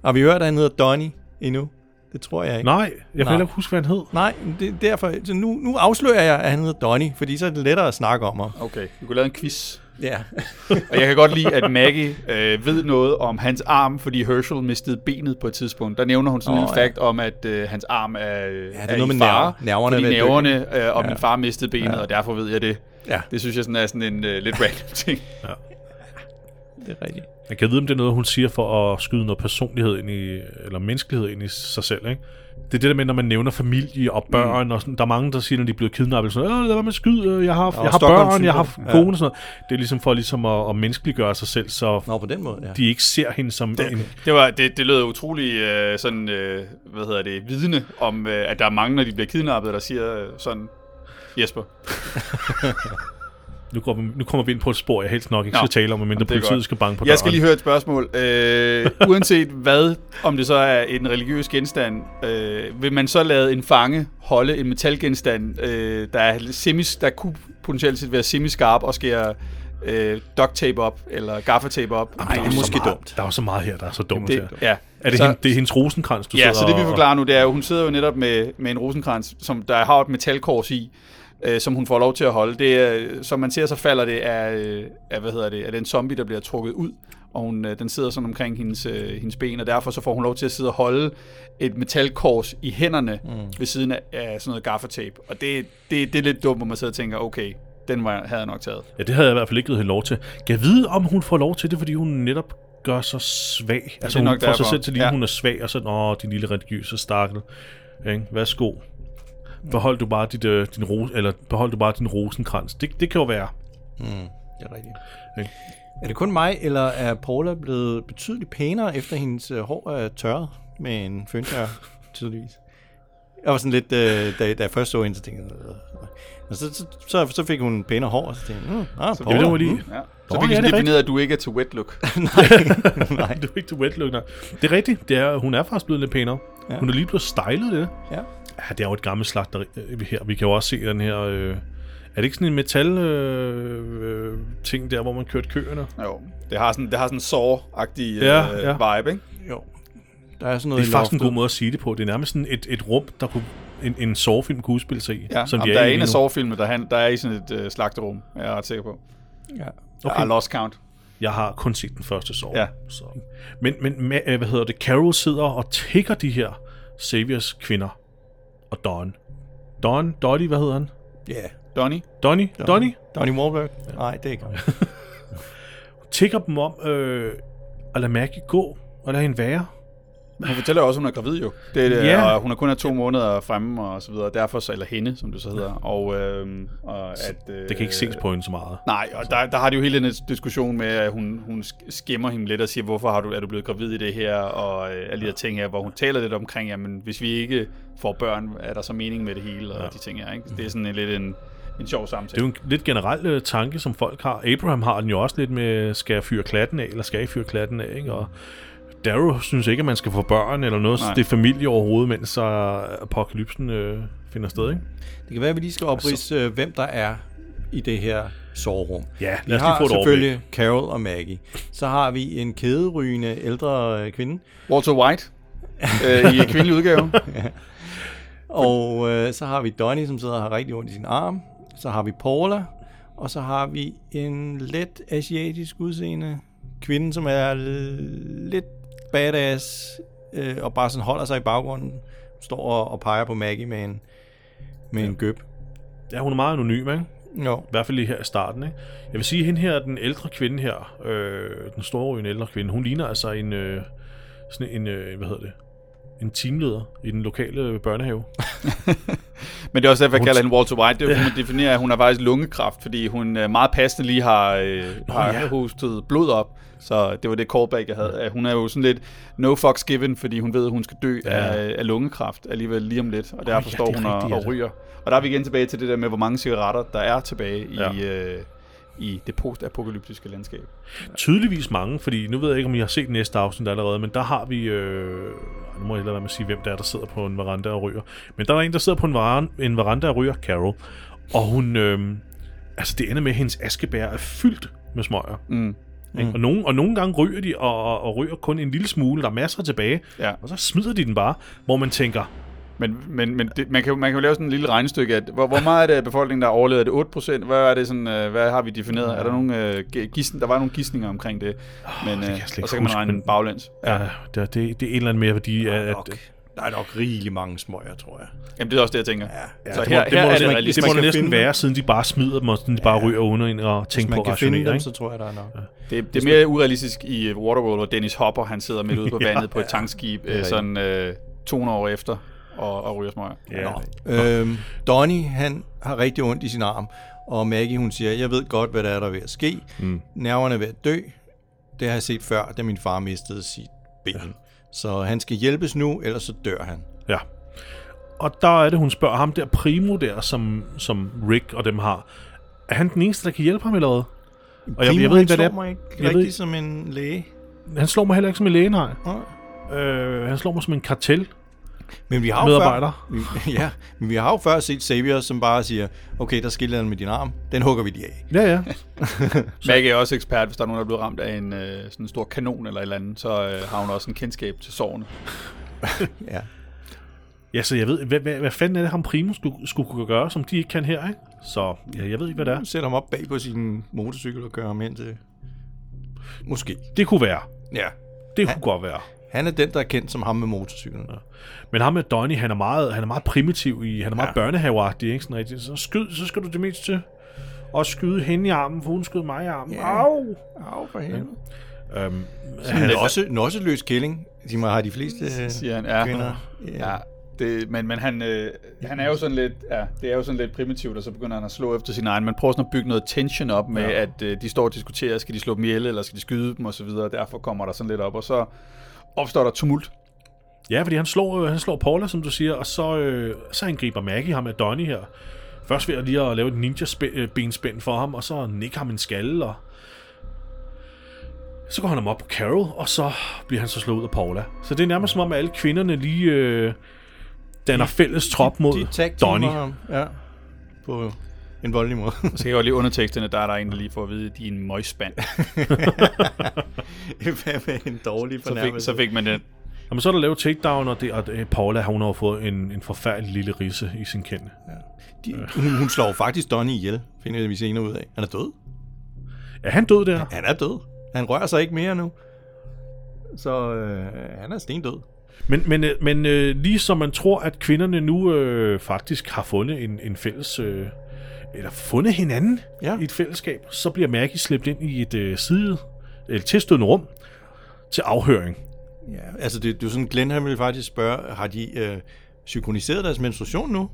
Har vi hørt, at han hedder Donnie endnu? Det tror jeg ikke. Nej, jeg kan Nej. heller ikke huske, hvad han hed. Nej, det er derfor. Så nu, nu afslører jeg, at han hedder Donnie, fordi så er det lettere at snakke om ham. Okay, vi kunne lave en quiz. Ja. Og jeg kan godt lide, at Maggie øh, ved noget om hans arm, fordi Herschel mistede benet på et tidspunkt. Der nævner hun sådan en Åh, lille ja. fakt om, at øh, hans arm er, øh, er er noget i med fare. nerver- nerverne er fordi nerverne, øh, og Ja. min far mistede benet, Ja. og derfor ved jeg det. Ja. Det synes jeg sådan er sådan en øh, lidt random ting. Det er rigtigt. Jeg kan vide, om det er noget, hun siger for at skyde noget personlighed ind i, eller menneskelighed ind i sig selv, ikke? Det er det der med, når man nævner familie og børn, mm. og sådan, der er mange, der siger, når de er blevet kidnappet, sådan, øh, lad være med at skyde, jeg har, Og jeg har Stockholm børn, jeg har kone og sådan noget. Det er ligesom for ligesom at, at menneskeliggøre sig selv, så Nå, på den måde, ja. de ikke ser hende som en... Det, var, det, det lød utrolig øh, sådan, øh, hvad hedder det, vidne om, øh, at der er mange, når de bliver kidnappet, der siger øh, sådan, Jesper. Nu, går vi, nu kommer vi ind på et spor, jeg helst nok ikke Nå, skal tale om, medmindre politiet skal banke på Jeg skal døren. lige høre et spørgsmål. Øh, uanset hvad, om det så er en religiøs genstand, øh, vil man så lade en fange holde en metalgenstand, øh, der, er semis, der kunne potentielt set være semiskarp og skære øh, duct tape op, eller gaffatape op? Ej, det er måske dumt. Der er jo så meget her, der er så dumt Det, her. ja. Er det, så, hende, det er hendes rosenkrans, du Ja, sidder så det vi forklarer nu, det er jo, hun sidder jo netop med, med en rosenkrans, som der har et metalkors i, øh, som hun får lov til at holde. Det er, som man ser, så falder det af, øh, af hvad hedder det, af den zombie, der bliver trukket ud, og hun, øh, den sidder sådan omkring hendes, øh, hendes ben, og derfor så får hun lov til at sidde og holde et metalkors i hænderne mm. ved siden af, af sådan noget gaffatape. Og det, det, det er lidt dumt, hvor man sidder og tænker, okay, den var, havde jeg nok taget. Ja, det havde jeg i hvert fald ikke givet hende lov til. Kan jeg vide, om hun får lov til det, fordi hun netop gør sig svag? Altså er hun får sig derfor. selv til lige, Ja. hun er svag, og så, åh, din lille religiøse stakkel. Ikke? Værsgo. Behold du bare, dit, øh, din ros, eller behold du bare din rosenkrans. Det, det kan jo være. Det er rigtigt. Ikke? Er det kun mig, eller er Paula blevet betydeligt pænere, efter hendes øh, hår er tørret med en føntør, tydeligvis? Jeg var sådan lidt, øh, da, da jeg først så hende, så tænkte jeg, øh, og så, så, så, så fik hun pænere hår, og så tænkte jeg, mm, ah, Ja, Paula. det lige. Ja. Så fik er defineret, at du ikke er til wet look. Nej. Det er ikke til wet look, nej. Det er rigtigt. Det er, hun er faktisk blevet lidt pænere. Ja. Hun er lige blevet stylet, det. Ja. Ja, det er jo et gammelt slagteri øh, vi her. Vi kan jo også se den her... Øh, er det ikke sådan en metal øh, øh, ting der, hvor man kørte køerne? Jo, det har sådan, det har sådan en saw-agtig øh, Ja, ja. vibe, ikke? Jo. Der er sådan noget Det er i faktisk en god måde at sige det på. Det er nærmest sådan et, et rum, der kunne en, en sovefilm kunne udspille sig i. Ja, som Jamen, de der er en af sovefilmene, der, han, der er i sådan et øh, slagterum, er jeg ret sikker på. Ja. Okay. Jeg har lost count. Jeg har kun set den første sove. Ja. Så. Men, men øh, hvad hedder det? Carol sidder og tigger de her Saviors kvinder. Og Don. Don? Dottie, hvad hedder han? Ja. Donnie? Donnie? Donnie? Donnie Wahlberg? Nej, det er ikke ham. Tigger dem om øh, at lade Maggie gå og lade hende være. Hun fortæller også, at hun er gravid jo. Det, er det, Ja. Og hun er kun er to måneder fremme og så videre. Derfor, så, eller hende, som det så hedder. Og, øh, og at, øh, Det kan ikke ses på hende så meget. Nej, og der, der har de jo hele den diskussion med, at hun, hun skimmer hende lidt og siger, hvorfor har du, er du blevet gravid i det her, og øh, alle de her ting her, hvor hun taler lidt omkring, jamen hvis vi ikke får børn, er der så mening med det hele, og de ting her, ikke? Det er sådan en, lidt en, en sjov Det samtale. er jo en lidt generel øh, tanke, som folk har. Abraham har den jo også lidt med, skal jeg fyre klatten af, eller skal jeg fyre klatten af, ikke? Og Darrow synes ikke, at man skal få børn eller noget. Nej. Det er familie overhovedet, mens så apokalypsen øh, finder sted, ikke? Det kan være, at vi lige skal oprise, øh, hvem der er i det her soverum. Ja, lad os lige har få et selvfølgelig Carol og Maggie. Så har vi en kæderygende ældre øh, kvinde. Walter White øh, i en kvindelig udgave. Og øh, så har vi Donnie, som sidder og har rigtig ondt i sin arm. Så har vi Paula. Og så har vi en let asiatisk udseende kvinde, som er lidt badass. Øh, og bare sådan holder sig i baggrunden. Står og, og peger på Maggie med en, med en gøb. Ja, hun er meget anonym, ikke? Jo. I hvert fald lige her i starten, ikke? Jeg vil sige, at hende her, den ældre kvinde her, øh, den store en ældre kvinde, hun ligner altså en, øh, sådan en, øh, hvad hedder det, en teamleder i den lokale børnehave. Men det er også derfor, jeg kalder hende Walter White. Det er, ja. man definerer, at hun har faktisk lungekræft, fordi hun øh, meget passende lige har, øh, har ja. ja. hostet blod op. Så det var det callback, jeg havde. Hun er jo sådan lidt no fucks given, fordi hun ved, at hun skal dø Ja. ja. af, af lungekræft alligevel lige om lidt. Og derfor ja, står hun og, rigtigt, og altså. ryger. Og der er vi igen tilbage til det der med, hvor mange cigaretter der er tilbage Ja. i, øh, i det postapokalyptiske landskab. Tydeligvis mange, fordi nu ved jeg ikke, om I har set næste afsnit allerede, men der har vi... Øh, nu må jeg lade være med at sige, hvem der er, der sidder på en veranda og ryger. Men der er en, der sidder på en, veran, en veranda og ryger, Carol. Og hun... Øh, altså, det ender med, at hendes askebær er fyldt med smøger. Mm. Ikke? Og, nogle, og nogle gange ryger de, og, og, og ryger kun en lille smule. Der er masser tilbage. Ja. Og så smider de den bare, hvor man tænker, Men, men, men det, man, kan, man kan jo lave sådan en lille regnestykke, at hvor, hvor meget er det af befolkningen, der er overlevet? Er det 8%? Hvad, er det sådan, øh, hvad har vi defineret? Er der nogle, øh, gi- gisn, der var nogle gissninger omkring det, men, det kan øh, og så kan man regne men- baglæns. ja, det, det, det er en eller anden mere værdi af, at... Nok. Der er nok rigelig mange smøger, tror jeg. Jamen, det er også det, jeg tænker. Ja. så det her, må, det her må, er det, det det, realistisk. det må man det kan næsten være, siden de bare smider dem, og siden de bare ryger uden at Hvis tænke man på kan at finde rationere. dem, Ikke? så tror jeg, der er nok. Det, det er mere urealistisk i øh, Waterworld, hvor Dennis Hopper, han sidder midt ude på vandet på et tankskib, øh, sådan øh, 200 år efter, og, og ryger smøger. Ja. Øhm, Donnie, han har rigtig ondt i sin arm, og Maggie, hun siger, jeg ved godt, hvad der er, der er ved at ske. Mm. Nerverne er ved at dø. Det har jeg set før, da min far mistede sit ben. Ja. Så han skal hjælpes nu, ellers så dør han. Ja. Og der er det, hun spørger ham der Primo der, som, som Rick og dem har. er han den eneste, der kan hjælpe ham, eller hvad? Og jeg, jeg ved ikke, hvad det er. mig ikke Jeg ved rigtig ikke- som en læge. Han slår mig heller ikke som en læge, nej. Nej. Øh, han slår mig som en kartel. Men vi har Medarbejder. Før, vi, ja, men vi har jo før set Xavier, som bare siger, okay, der skiller han med din arm. Den hugger vi lige af. Ja, ja. Maggie er også ekspert, hvis der er nogen, der er blevet ramt af en øh, sådan en stor kanon eller et eller andet, så øh, har hun også en kendskab til sårene. Ja. Ja, så jeg ved, hvad, hvad, hvad fanden er det, ham Primo skulle, skulle kunne gøre, som de ikke kan her, ikke? Så ja, jeg ved ikke, hvad det er. Sætter ham op bag på sin motorcykel og kører ham hen til... Måske. Det kunne være. Ja. Det kunne godt være. Han er den, der er kendt som ham med motorcyklen. Ja. Men ham med Donnie, han er meget, han er meget primitiv i, han er meget Ja. ja. børnehaveagtig, ikke sådan rigtigt. Så skyd, så skal du det mindste til at skyde hende i armen, for hun skød mig i armen. Ja. Au! Au, for helvede. Øhm, Han er også, også løs killing. De må have de fleste Siger han, ja. kvinder. Ja, det, men, men han, øh, han er jo sådan lidt, ja, det er jo sådan lidt primitivt, og så begynder han at slå efter sin egen. Man prøver sådan at bygge noget tension op med, ja. at øh, de står og diskuterer, skal de slå dem ihjel, eller skal de skyde dem, og så videre. Derfor kommer der sådan lidt op, og så opstår der tumult. Ja, fordi han slår, øh, han slår Paula, som du siger, og så, øh, så angriber Maggie ham med Donnie her. Først ved at lige at lave et ninja-benspænd for ham, og så nikke ham en skalle, og så går han ham op på Carol, og så bliver han så slået ud af Paula. Så det er nærmest som om, at alle kvinderne lige øh, danner fælles trop mod De tag Donnie. ham. Ja. På en voldelig måde. Så skal jeg jo lige underteksterne, der er der en, der lige får at vide, at de er en møgspand. Hvad med en dårlig Så fik, fornærmelse? så fik man den. Jamen, så er der lavet takedown, og, det, og Paula, hun har jo fået en, en forfærdelig lille risse i sin kende. De, hun, hun slår faktisk Donnie ihjel, finder vi senere ud af. Han er død. Er han død der? Han er død. Han rører sig ikke mere nu. Så øh, han er stendød. Men, men, øh, men øh, lige som man tror, at kvinderne nu øh, faktisk har fundet en, en fælles... Øh, eller fundet hinanden Ja. i et fællesskab, så bliver Maggie slæbt ind i et øh, side, eller tilstødende rum til afhøring. Ja, altså det, det er jo sådan, Glenn han ville faktisk spørge, har de øh, synkroniseret deres menstruation nu?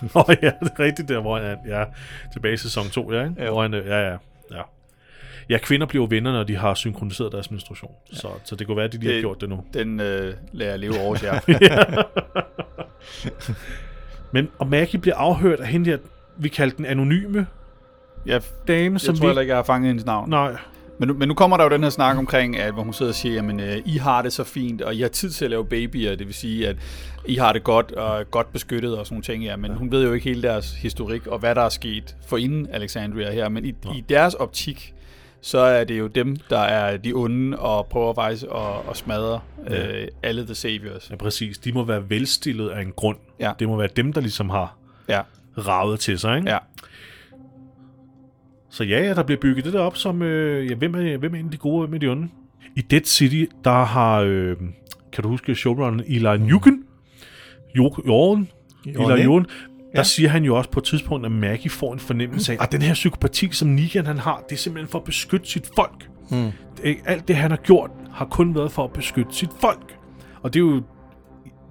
Nå ja, det er rigtigt der, hvor han ja, tilbage i sæson 2, ja, ikke? Ja. Hvor han, øh, ja, ja, ja. Ja, kvinder bliver venner, når de har synkroniseret deres menstruation. Ja. Så, så det kunne være, at de lige har gjort det nu. Den øh, lader jeg leve over jer. Men, og Maggie bliver afhørt af hende der, vi kaldte den anonyme Jeg, dame, jeg som tror vi... heller ikke, jeg har fanget hendes navn. Nej, Men nu, men nu kommer der jo den her snak omkring, at, hvor hun sidder og siger, jamen, øh, I har det så fint, og I har tid til at lave babyer, det vil sige, at I har det godt og godt beskyttet og sådan nogle ting, ja. Men hun ved jo ikke hele deres historik, og hvad der er sket for inden Alexandria her. Men i, i deres optik, så er det jo dem, der er de onde, og prøver faktisk at, at smadre øh, alle The Saviors. ja, præcis. De må være velstillet af en grund. Ja. Det må være dem, der ligesom har Ja, ravet til sig, ikke? ja. Så ja, ja, der bliver bygget det der op som, øh, ja, hvem er, hvem er de gode, hvem er de onde? I Dead City, der har, øh, kan du huske showrunneren Eli? Jo- Jorgen? Jorgen, Eli Jorgen. Der Ja. siger han jo også på et tidspunkt, at Maggie får en fornemmelse af, at den her psykopati, som Negan han har, det er simpelthen for at beskytte sit folk. Det, alt det, han har gjort, har kun været for at beskytte sit folk. Og det er jo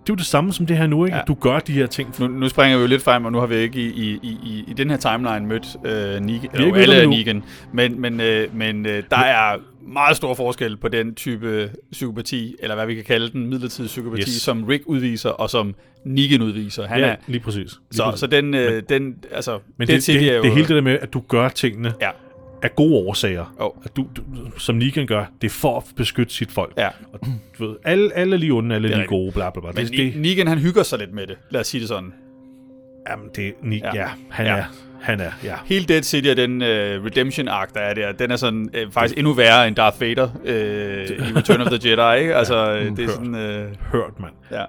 det, er jo det samme som det her nu, ikke? Ja. Du gør de her ting. Nu, nu springer vi jo lidt frem, og nu har vi ikke i, i, i, i, i den her timeline mødt øh, Negan, ikke jo, alle. Negan, men, men, øh, men øh, der er meget stor forskel på den type psykopati, eller hvad vi kan kalde den, midlertidige psykopati, yes. Som Rick udviser, og som Negan udviser. Han ja, er, lige præcis. Lige så, præcis. så den, øh, den, altså, Men det, City det, er jo... det hele det der med, at du gør tingene Ja, af gode årsager. Jo. At du, du, som Negan gør, det er for at beskytte sit folk. ja. Og du ved, alle, alle er lige onde, alle er lige gode, bla bla bla. Men Det, det, Negan, han hygger sig lidt med det. Lad os sige det sådan. jamen, det, ni, Ja. ja. ja, han Ja. er, han er, ja. Hele Dead City og den uh, redemption arc, der er der, den er sådan uh, faktisk endnu værre end Darth Vader uh, i Return of the Jedi, ikke? Altså, uh, det er hørt. sådan... Uh, Hørt, mand. ja.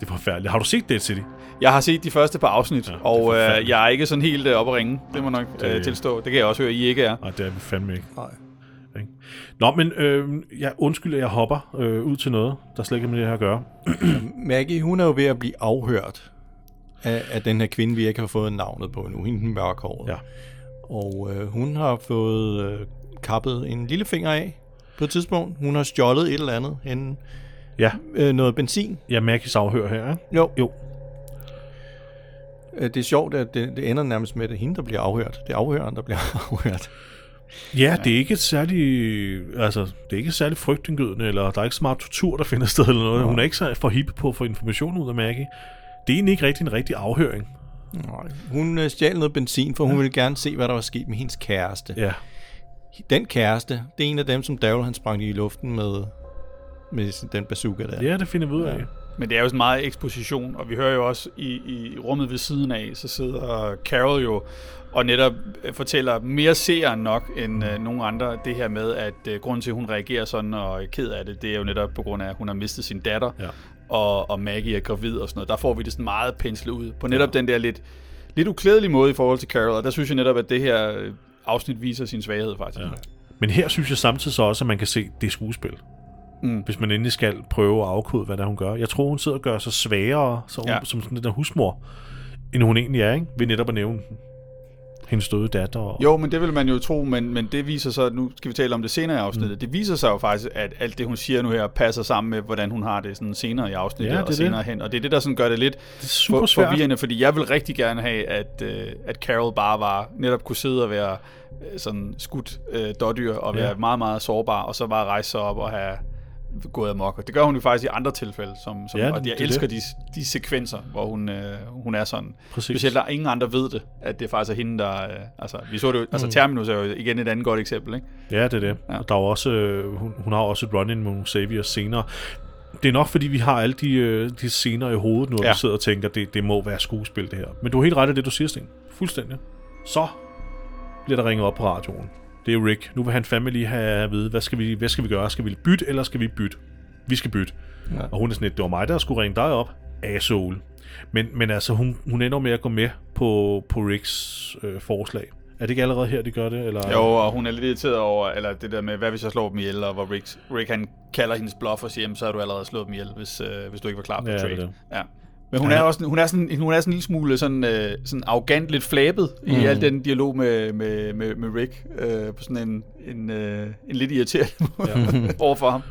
Det er forfærdeligt. Har du set Dead City? Jeg har set de første par afsnit, Ja, ja, og øh, jeg er ikke sådan helt øh, oppe at ringe. Det må nok Det- øh, tilstå. Det kan jeg også høre, I ikke er. Nej, det er vi fandme ikke. Nej. Ikke? Nå, men øh, jeg undskylder, at jeg hopper øh, ud til noget, der slet ikke har med det her at gøre. Maggie, hun er jo ved at blive afhørt af, af den her kvinde, vi ikke har fået navnet på nu, hende den mørkhåret. Ja. Og øh, hun har fået øh, kappet en lille finger af på et tidspunkt. Hun har stjålet et eller andet, hende, Ja, øh, noget benzin. jeg Maggies afhør her, ikke? Jo. Jo. Øh, Det er sjovt, at det, det ender nærmest med, at det er hende, der bliver afhørt. Det er afhøren, der bliver afhørt. Ja, det er ikke et særligt, altså, det er ikke særlig frygtindgydende, eller der er ikke så meget tortur, der finder sted eller noget. Hun er ikke så for hippe på at få information ud af Maggie. Det er egentlig ikke rigtig en rigtig afhøring. Nej. Hun øh, stjal noget benzin, for hun ville gerne se, hvad der var sket med hendes kæreste. Ja. Den kæreste, det er en af dem, som Daryl han sprang i luften med, med den bazooka der. ja, det finder vi ud af. Men det er jo sådan meget eksposition, og vi hører jo også i, i rummet ved siden af, så sidder Carol jo og netop øh, fortæller mere seeren nok end øh, nogen andre det her med, at øh, grunden til, at hun reagerer sådan og er ked af det, det er jo netop på grund af, at hun har mistet sin datter, Ja. og, og Maggie er gravid og sådan noget. Der får vi det sådan meget penslet ud på netop ja. den der lidt, lidt uklædelige måde i forhold til Carol, og der synes jeg netop, at det her øh, afsnit viser sin svaghed faktisk. Ja. Men her synes jeg samtidig så også, at man kan se, det skuespil. Mm. Hvis man endelig skal prøve at afkode, hvad det er, hun gør. Jeg tror, hun sidder og gør sig svagere så hun, ja. Som sådan den der husmor, end hun egentlig er, ikke? Ved netop at nævne hendes døde datter. Og... Jo, men det vil man jo tro, men, men det viser sig, nu skal vi tale om det senere i afsnittet, mm. det viser sig jo faktisk, at alt det, hun siger nu her, passer sammen med, hvordan hun har det sådan senere i afsnittet Ja, og er senere det. hen. Og det er det, der sådan gør det lidt Det er super for, forvirrende, fordi jeg vil rigtig gerne have, at, øh, at Carol bare var, netop kunne sidde og være øh, sådan skudt øh, dårdyr og være Ja. meget, meget sårbar, og så bare rejse sig op og have gået amok. Og det gør hun jo faktisk i andre tilfælde, som, som, Ja, og jeg det er elsker det. de, de sekvenser, hvor hun, øh, hun er sådan. Præcis. Specielt der ingen andre ved det, at det faktisk er hende, der... Øh, altså, vi så det jo, altså Terminus er jo igen et andet godt eksempel, ikke? Ja, det er det. Ja. Og der er også, øh, hun, hun har også et run-in med Saviors senere. Det er nok, fordi vi har alle de, øh, de scener i hovedet nu, og. Ja. vi sidder og tænker, det, det må være skuespil, det her. Men du har helt ret i det, du siger, Sten. Fuldstændig. Så bliver der ringet op på radioen. Det er Rick. Nu vil han fandme lige have at vide, hvad skal vi, hvad skal vi gøre? Skal vi bytte, eller skal vi bytte? Vi skal bytte. Ja. Og hun er sådan lidt, det var mig, der skulle ringe dig op. Asshole. Men, men altså, hun, hun ender med at gå med på, på Ricks øh, forslag. Er det ikke allerede her, de gør det? Eller? Jo, og hun er lidt irriteret over, eller det der med, hvad hvis jeg slår dem ihjel, og hvor Rick, Rick han kalder hendes bluff og siger, så har du allerede slået dem ihjel, hvis, øh, hvis du ikke var klar på Ja, det trade. det. Ja. Men hun er også hun er sådan, hun er sådan en lille smule sådan, øh, sådan arrogant, lidt flabet mm. i al den dialog med, med, med, med Rick, øh, på sådan en, en, øh, en lidt irriterende måde ja. overfor ham.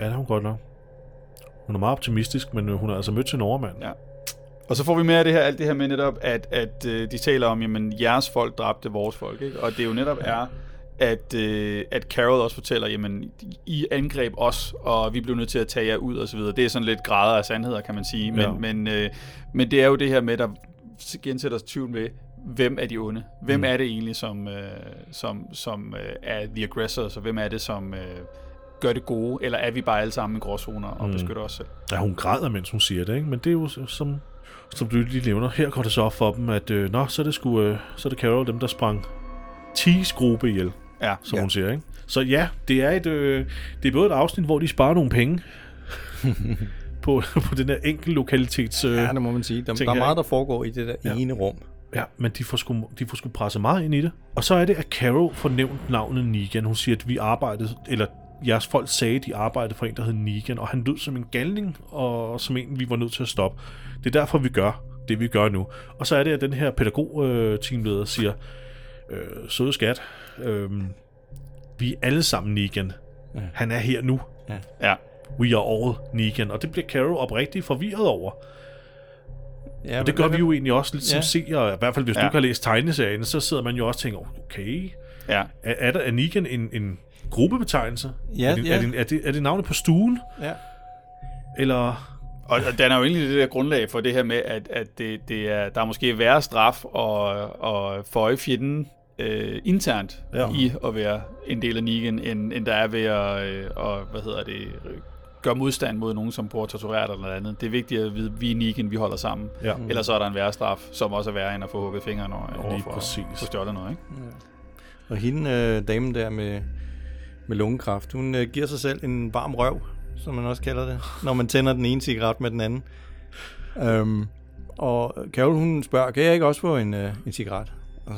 Ja, det er hun godt nok. Hun er meget optimistisk, men øh, hun har altså mødt sin overmand. Ja. Og så får vi mere af det her, alt det her med netop, at, at øh, de taler om, jamen jeres folk dræbte vores folk, ikke? Og det jo netop er, at, øh, at Carol også fortæller, jamen I angreb os, og vi blev nødt til at tage jer ud og så videre. Det er sådan lidt grader af sandheder, kan man sige. Men, Ja. men, øh, men det er jo det her med, der gensætter os tvivl med, hvem er de onde? Hvem mm. er det egentlig, som, øh, som, som øh, er the aggressors, og hvem er det, som øh, gør det gode? Eller er vi bare alle sammen i gråzoner og mm. beskytter os selv? Ja, hun græder, mens hun siger det, ikke? Men det er jo som, som du lige nævner. Her går det så op for dem, at øh, nå, så er det, sgu, øh, så er det Carol, dem der sprang 10 gruppe ihjel, Ja, som Ja. hun siger, ikke? Så ja, det er, et, øh, det er både et afsnit, hvor de sparer nogle penge på, på den der enkel lokalitets... Øh, Ja, det må man sige. Der, der er her, meget, der foregår i det der Ja. ene rum. Ja, men de får, sgu, de får sgu presse meget ind i det. Og så er det, at Carol får nævnt navnet Negan. Hun siger, at vi arbejdede, eller jeres folk sagde, at de arbejdede for en, der hed Negan, og han lød som en galning, og som en, vi var nødt til at stoppe. Det er derfor, vi gør det, vi gør nu. Og så er det, at den her pædagog-teamleder siger, øh, søde skat, øh, vi er alle sammen Negan. Han er her nu. ja. We are all Negan. Og det bliver Carol oprigtigt forvirret over. Ja, Og det gør vi jo egentlig også lidt som Ja. seere. I hvert fald, hvis ja. Ja. du ikke har læst tegneserien, så sidder man jo også og tænker, okay, ja. er, er der er Negan en, en gruppebetegnelse? Ja, er, det, ja. Er, det, er, det, er det navnet på stuen? Ja. Eller... Og, og den er jo egentlig det der grundlag for det her med, at, at det, det er, der er måske værre straf og, og føje fjenden øh, internt Ja. ja. i at være en del af Negan, end, end der er ved at, øh, og, hvad hedder det, gøre modstand mod nogen, som bruger tortureret eller noget andet. Det er vigtigt at vide, at vi er Negan, vi holder sammen. Ja. Ellers så er der en værre straf, som også er værre end at få hugget fingrene over, Lige for, præcis. for stjålet noget. Ikke? Og hende, øh, damen der med, med lungekræft, hun øh, giver sig selv en varm røv, som man også kalder det, når man tænder den ene cigaret med den anden. Øhm, og Carol, hun spørger, kan jeg ikke også få en, øh, en cigaret? Og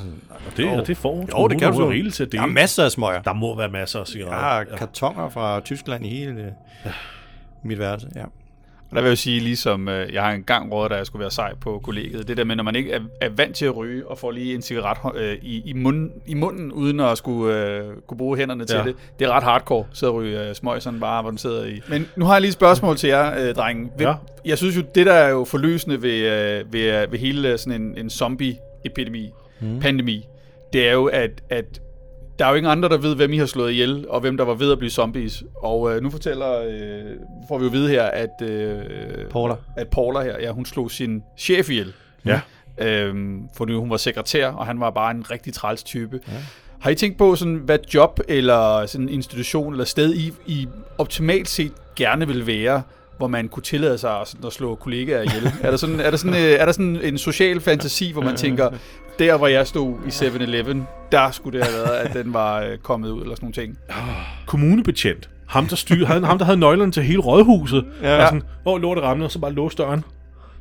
Det, jo. og det får hun. Jo, det kan du rigeligt til at Der dele. er masser af smøger. Der må være masser af Der cigaretter. er kartonger fra Tyskland i hele øh, mit værelse. Ja. Og der vil jeg jo sige, ligesom øh, jeg har engang rådet, da jeg skulle være sej på kollegiet, det der med, når man ikke er, er vant til at ryge, og får lige en cigaret øh, i, i, munden, i munden, uden at skulle øh, kunne bruge hænderne til Ja. det. Det er ret hardcore, sidde og ryge øh, smøg sådan bare, hvor den sidder i. Men nu har jeg lige et spørgsmål til jer, øh, drenge. Hvem, Ja. Jeg synes jo, det der er jo forløsende ved, øh, ved, øh, ved hele sådan en, en zombie-epidemi, mm. pandemi, det er jo, at, at der er jo ingen andre, der ved, hvem I har slået ihjel, og hvem der var ved at blive zombies. Og øh, nu fortæller, øh, får vi jo vide her, at, øh, Paula. at Paula her, ja, hun slog sin chef ihjel. Ja. Øhm, fordi hun var sekretær, og han var bare en rigtig træls type. Ja. Har I tænkt på, sådan, hvad job eller sådan en institution eller sted I, I optimalt set gerne vil være, hvor man kunne tillade sig at, at slå kollegaer ihjel? er, der sådan, er, der sådan, øh, er der sådan en social fantasi, hvor man tænker, der hvor jeg stod i 7-Eleven, der skulle det have været, at den var øh, kommet ud, eller sådan nogle ting. Kommunebetjent. Ham, der, styr, ham, ham, der havde nøglerne til hele rådhuset. Ja. Og sådan, åh, lortet ramte, og så bare låse døren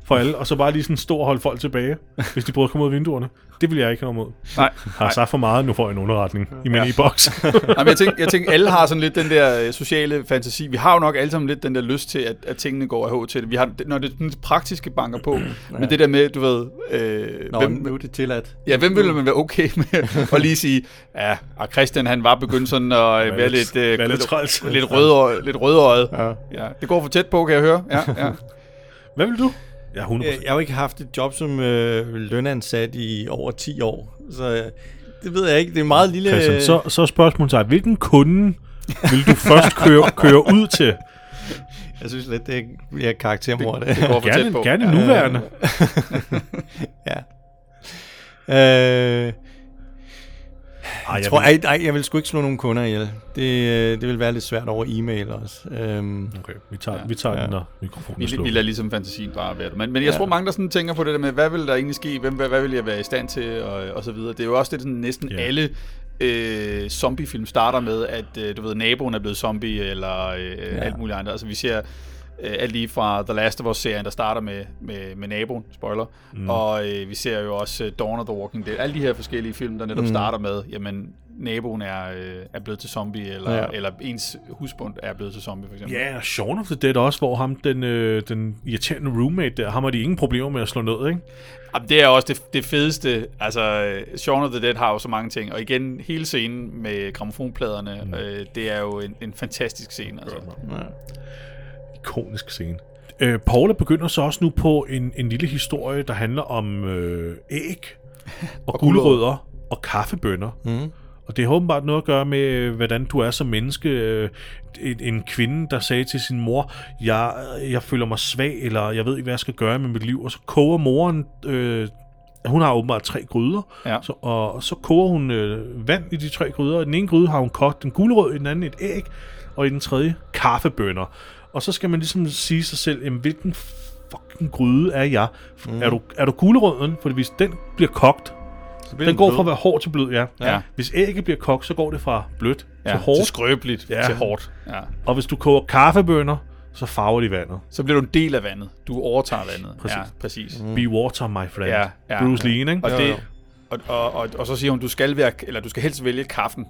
for alle, og så bare lige sådan stå og holde folk tilbage, hvis de prøvede at komme ud af vinduerne. Det vil jeg ikke have noget imod. Nej, Har sagt for meget, nu får jeg en underretning i min e-boks. Jamen, jeg, tænker, jeg tænker, alle har sådan lidt den der øh, sociale fantasi. Vi har jo nok alle sammen lidt den der lyst til, at, at tingene går af til det. Vi har, når det, den praktiske banker på, ja. men det der med, du ved... Øh, Nå, hvem, nu er det tilladt. Ja, hvem ville man være okay med at lige sige, ja, og Christian han var begyndt sådan at øh, være lidt, øh, Være lidt lidt, lidt, rødøjet, lidt rødøjet. Ja. Ja, det går for tæt på, kan jeg høre. Ja, ja. Hvad vil du? Ja, 100%. Øh, Jeg har jo ikke haft et job som øh, lønansat i over 10 år, så øh, det ved jeg ikke. Det er meget lille... Christian, så, så spørgsmålet dig, hvilken kunde vil du først køre, køre ud til? Jeg synes lidt, det bliver karaktermord. Det, Det går for tæt Gerne, på. gerne nuværende. ja. Øh, Ej, jeg, tror, ej, ej, jeg vil sgu ikke slå nogen kunder ihjel. Det, øh, det vil være lidt svært over e-mail også. Øhm, Okay, vi tager, vi tager Ja. den, når mikrofonen Vi, er vi lader ligesom fantasien bare være det. Men, men jeg tror, mange der sådan tænker på det der med, hvad vil der egentlig ske? Hvem, hvad, hvad vil jeg være i stand til? Og, og så videre. Det er jo også det, sådan næsten Ja. alle øh, zombiefilm starter med, at øh, du ved, naboen er blevet zombie, eller øh, ja. alt muligt andet. Altså vi ser øh, alt lige fra The Last of Us-serien, der starter med, med, med naboen, spoiler. Mm. Og øh, vi ser jo også øh, Dawn of the Walking Dead. Alle de her forskellige film, der netop mm. starter med, jamen, naboen er, øh, er blevet til zombie, eller, Ja. ja. eller ens husbund er blevet til zombie, for eksempel. Ja, og Shaun of the Dead også, hvor ham, den, øh, den irriterende roommate der, ham har de ingen problemer med at slå ned, ikke? Jamen, det er også det, det fedeste. Altså, Shaun of the Dead har jo så mange ting. Og igen, hele scenen med gramofonpladerne, mm. øh, det er jo en, en fantastisk scene. Altså. Ikonisk scene. Øh, Paula begynder så også nu på en, en lille historie, der handler om øh, æg og, og gulerødder og kaffebønner. Mm. Og det har åbenbart noget at gøre med, øh, hvordan du er som menneske. Øh, En, en kvinde, der sagde til sin mor, jeg, jeg føler mig svag, eller jeg ved ikke, hvad jeg skal gøre med mit liv. Og så koger moren, øh, hun har åbenbart tre gryder, Ja. så, og så koger hun øh, vand i de tre gryder. I den ene gryde har hun kogt en gulerod, i den anden et æg, og i den tredje kaffebønner. Og så skal man ligesom sige sig selv, jamen, hvilken fucking gryde er jeg? Mm. Er, du, er du gulerøden? For hvis den bliver kogt, så bliver den går fra at være hård til blød, ja. Ja. Hvis ægget bliver kogt, så går det fra blødt Ja, til hårdt. til skrøbeligt, Ja. ja. til hårdt. Ja. Og hvis du koger kaffebønner, så farver de vandet. Så bliver du en del af vandet. Du overtager vandet. Præcis. Ja, præcis. Mm. Be water, my friend. Ja, ja. Bruce Lee, ikke? Og, det, og, og, og, og så siger hun, du skal, være, eller du skal helst vælge kaffen.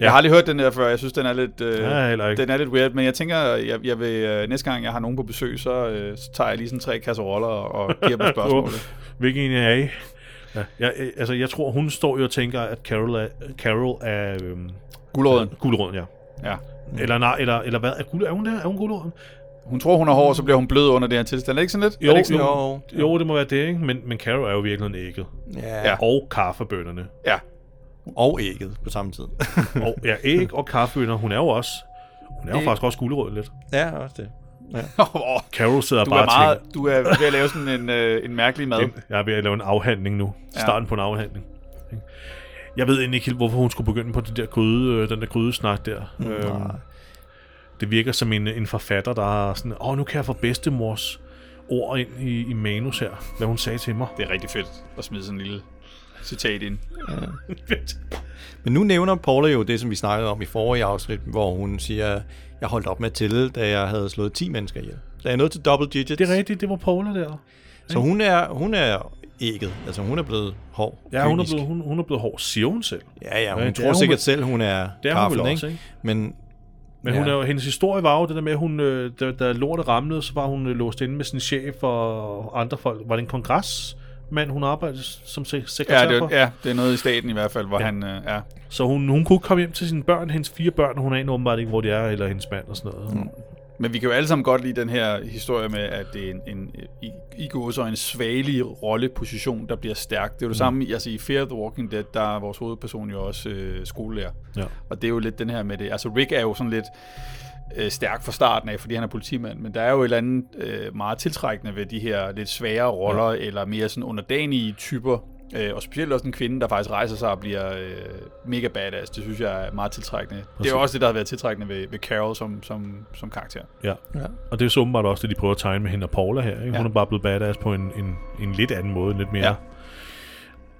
Ja. Jeg har aldrig hørt den der før. Jeg synes, den er lidt, øh, Ja, den er lidt weird. Men jeg tænker, jeg, jeg vil, øh, næste gang jeg har nogen på besøg, så, øh, så tager jeg lige sådan tre kasseroller og, og giver dem spørgsmålet. Hvilken en er I? Ja, jeg, øh, altså, jeg tror, hun står jo og tænker, at Carol er, Carol er øhm, Guldråden. gulerøden, ja. Ja. Eller, nej, eller, eller hvad? Er, guld, er hun der? Er hun gulerøden? Hun tror, hun er hård, så bliver hun blød under det her tilstand. Er det ikke sådan lidt? Jo, er det ikke sådan, jo, jo, det må være det, ikke? Men, men Carol er jo virkelig en ægget. Ja. Og kaffebønnerne. Ja. Og ægget på samme tid. Og, ja, æg og kaffebønner. Hun er jo også... Hun er jo Æg. faktisk også gulerød lidt. ja, også det. Åh, Carol sidder du, bare er meget, og du er ved at lave sådan en, øh, en mærkelig mad. Jeg er ved at lave en afhandling nu. Ja. Starten på en afhandling. Jeg ved egentlig ikke helt, hvorfor hun skulle begynde på den der, gryde, øh, den der grydesnak der. Øhm, det virker som en, en forfatter, der er sådan, åh, nu kan jeg få bedstemors ord ind i, i manus her, hvad hun sagde til mig. Det er rigtig fedt at smide sådan en lille citat ind. Men nu nævner Paula jo det, som vi snakkede om i forrige afsnit, hvor hun siger, jeg holdt op med at tælle, da jeg havde slået 10 mennesker ihjel. Så jeg er nået til double digits. Det er rigtigt, det var Paula der. Så hun er, hun er ægget. Altså hun er blevet hård. Ja, hun er, kynisk. blevet, hun, hun er blevet hård, siger hun selv. Ja, ja, hun Ja, ja, er tror hun sikkert vel- selv, hun er Det er hun kaffen, vel ikke? også, ikke? Men Men Ja. hun er hendes historie var jo det der med, at hun, øh, da, da lortet ramlede, så var hun øh, låst inde med sin chef og andre folk. Var det en kongres? Men hun arbejdede som se- sekretær Ja det, for. ja, det er noget i staten i hvert fald, hvor ja. han øh, er. Så hun, hun kunne komme hjem til sine børn, hendes fire børn, hun aner åbenbart ikke, hvor de er, eller hendes mand og sådan noget. Mm. Men vi kan jo alle sammen godt lide den her historie med, at det er en, en i, i går så en svagelig rolleposition, der bliver stærk. Det er jo det mm. samme, altså i Fear the Walking Dead, der er vores hovedperson jo også øh, skolelærer. Ja. Og det er jo lidt den her med det. Altså Rick er jo sådan lidt øh, stærk fra starten af, fordi han er politimand, men der er jo et eller andet øh, meget tiltrækkende ved de her lidt svære roller, ja. eller mere sådan underdanige typer, øh, og specielt også en kvinde, der faktisk rejser sig og bliver øh, mega badass, det synes jeg er meget tiltrækkende. Præcis. Det er jo også det, der har været tiltrækkende ved, ved Carol som, som, som karakter. Ja. ja. Og det er så åbenbart også det, de prøver at tegne med hende og Paula her. Ikke? Hun Ja. er bare blevet badass på en, en, en lidt anden måde, en lidt mere Ja.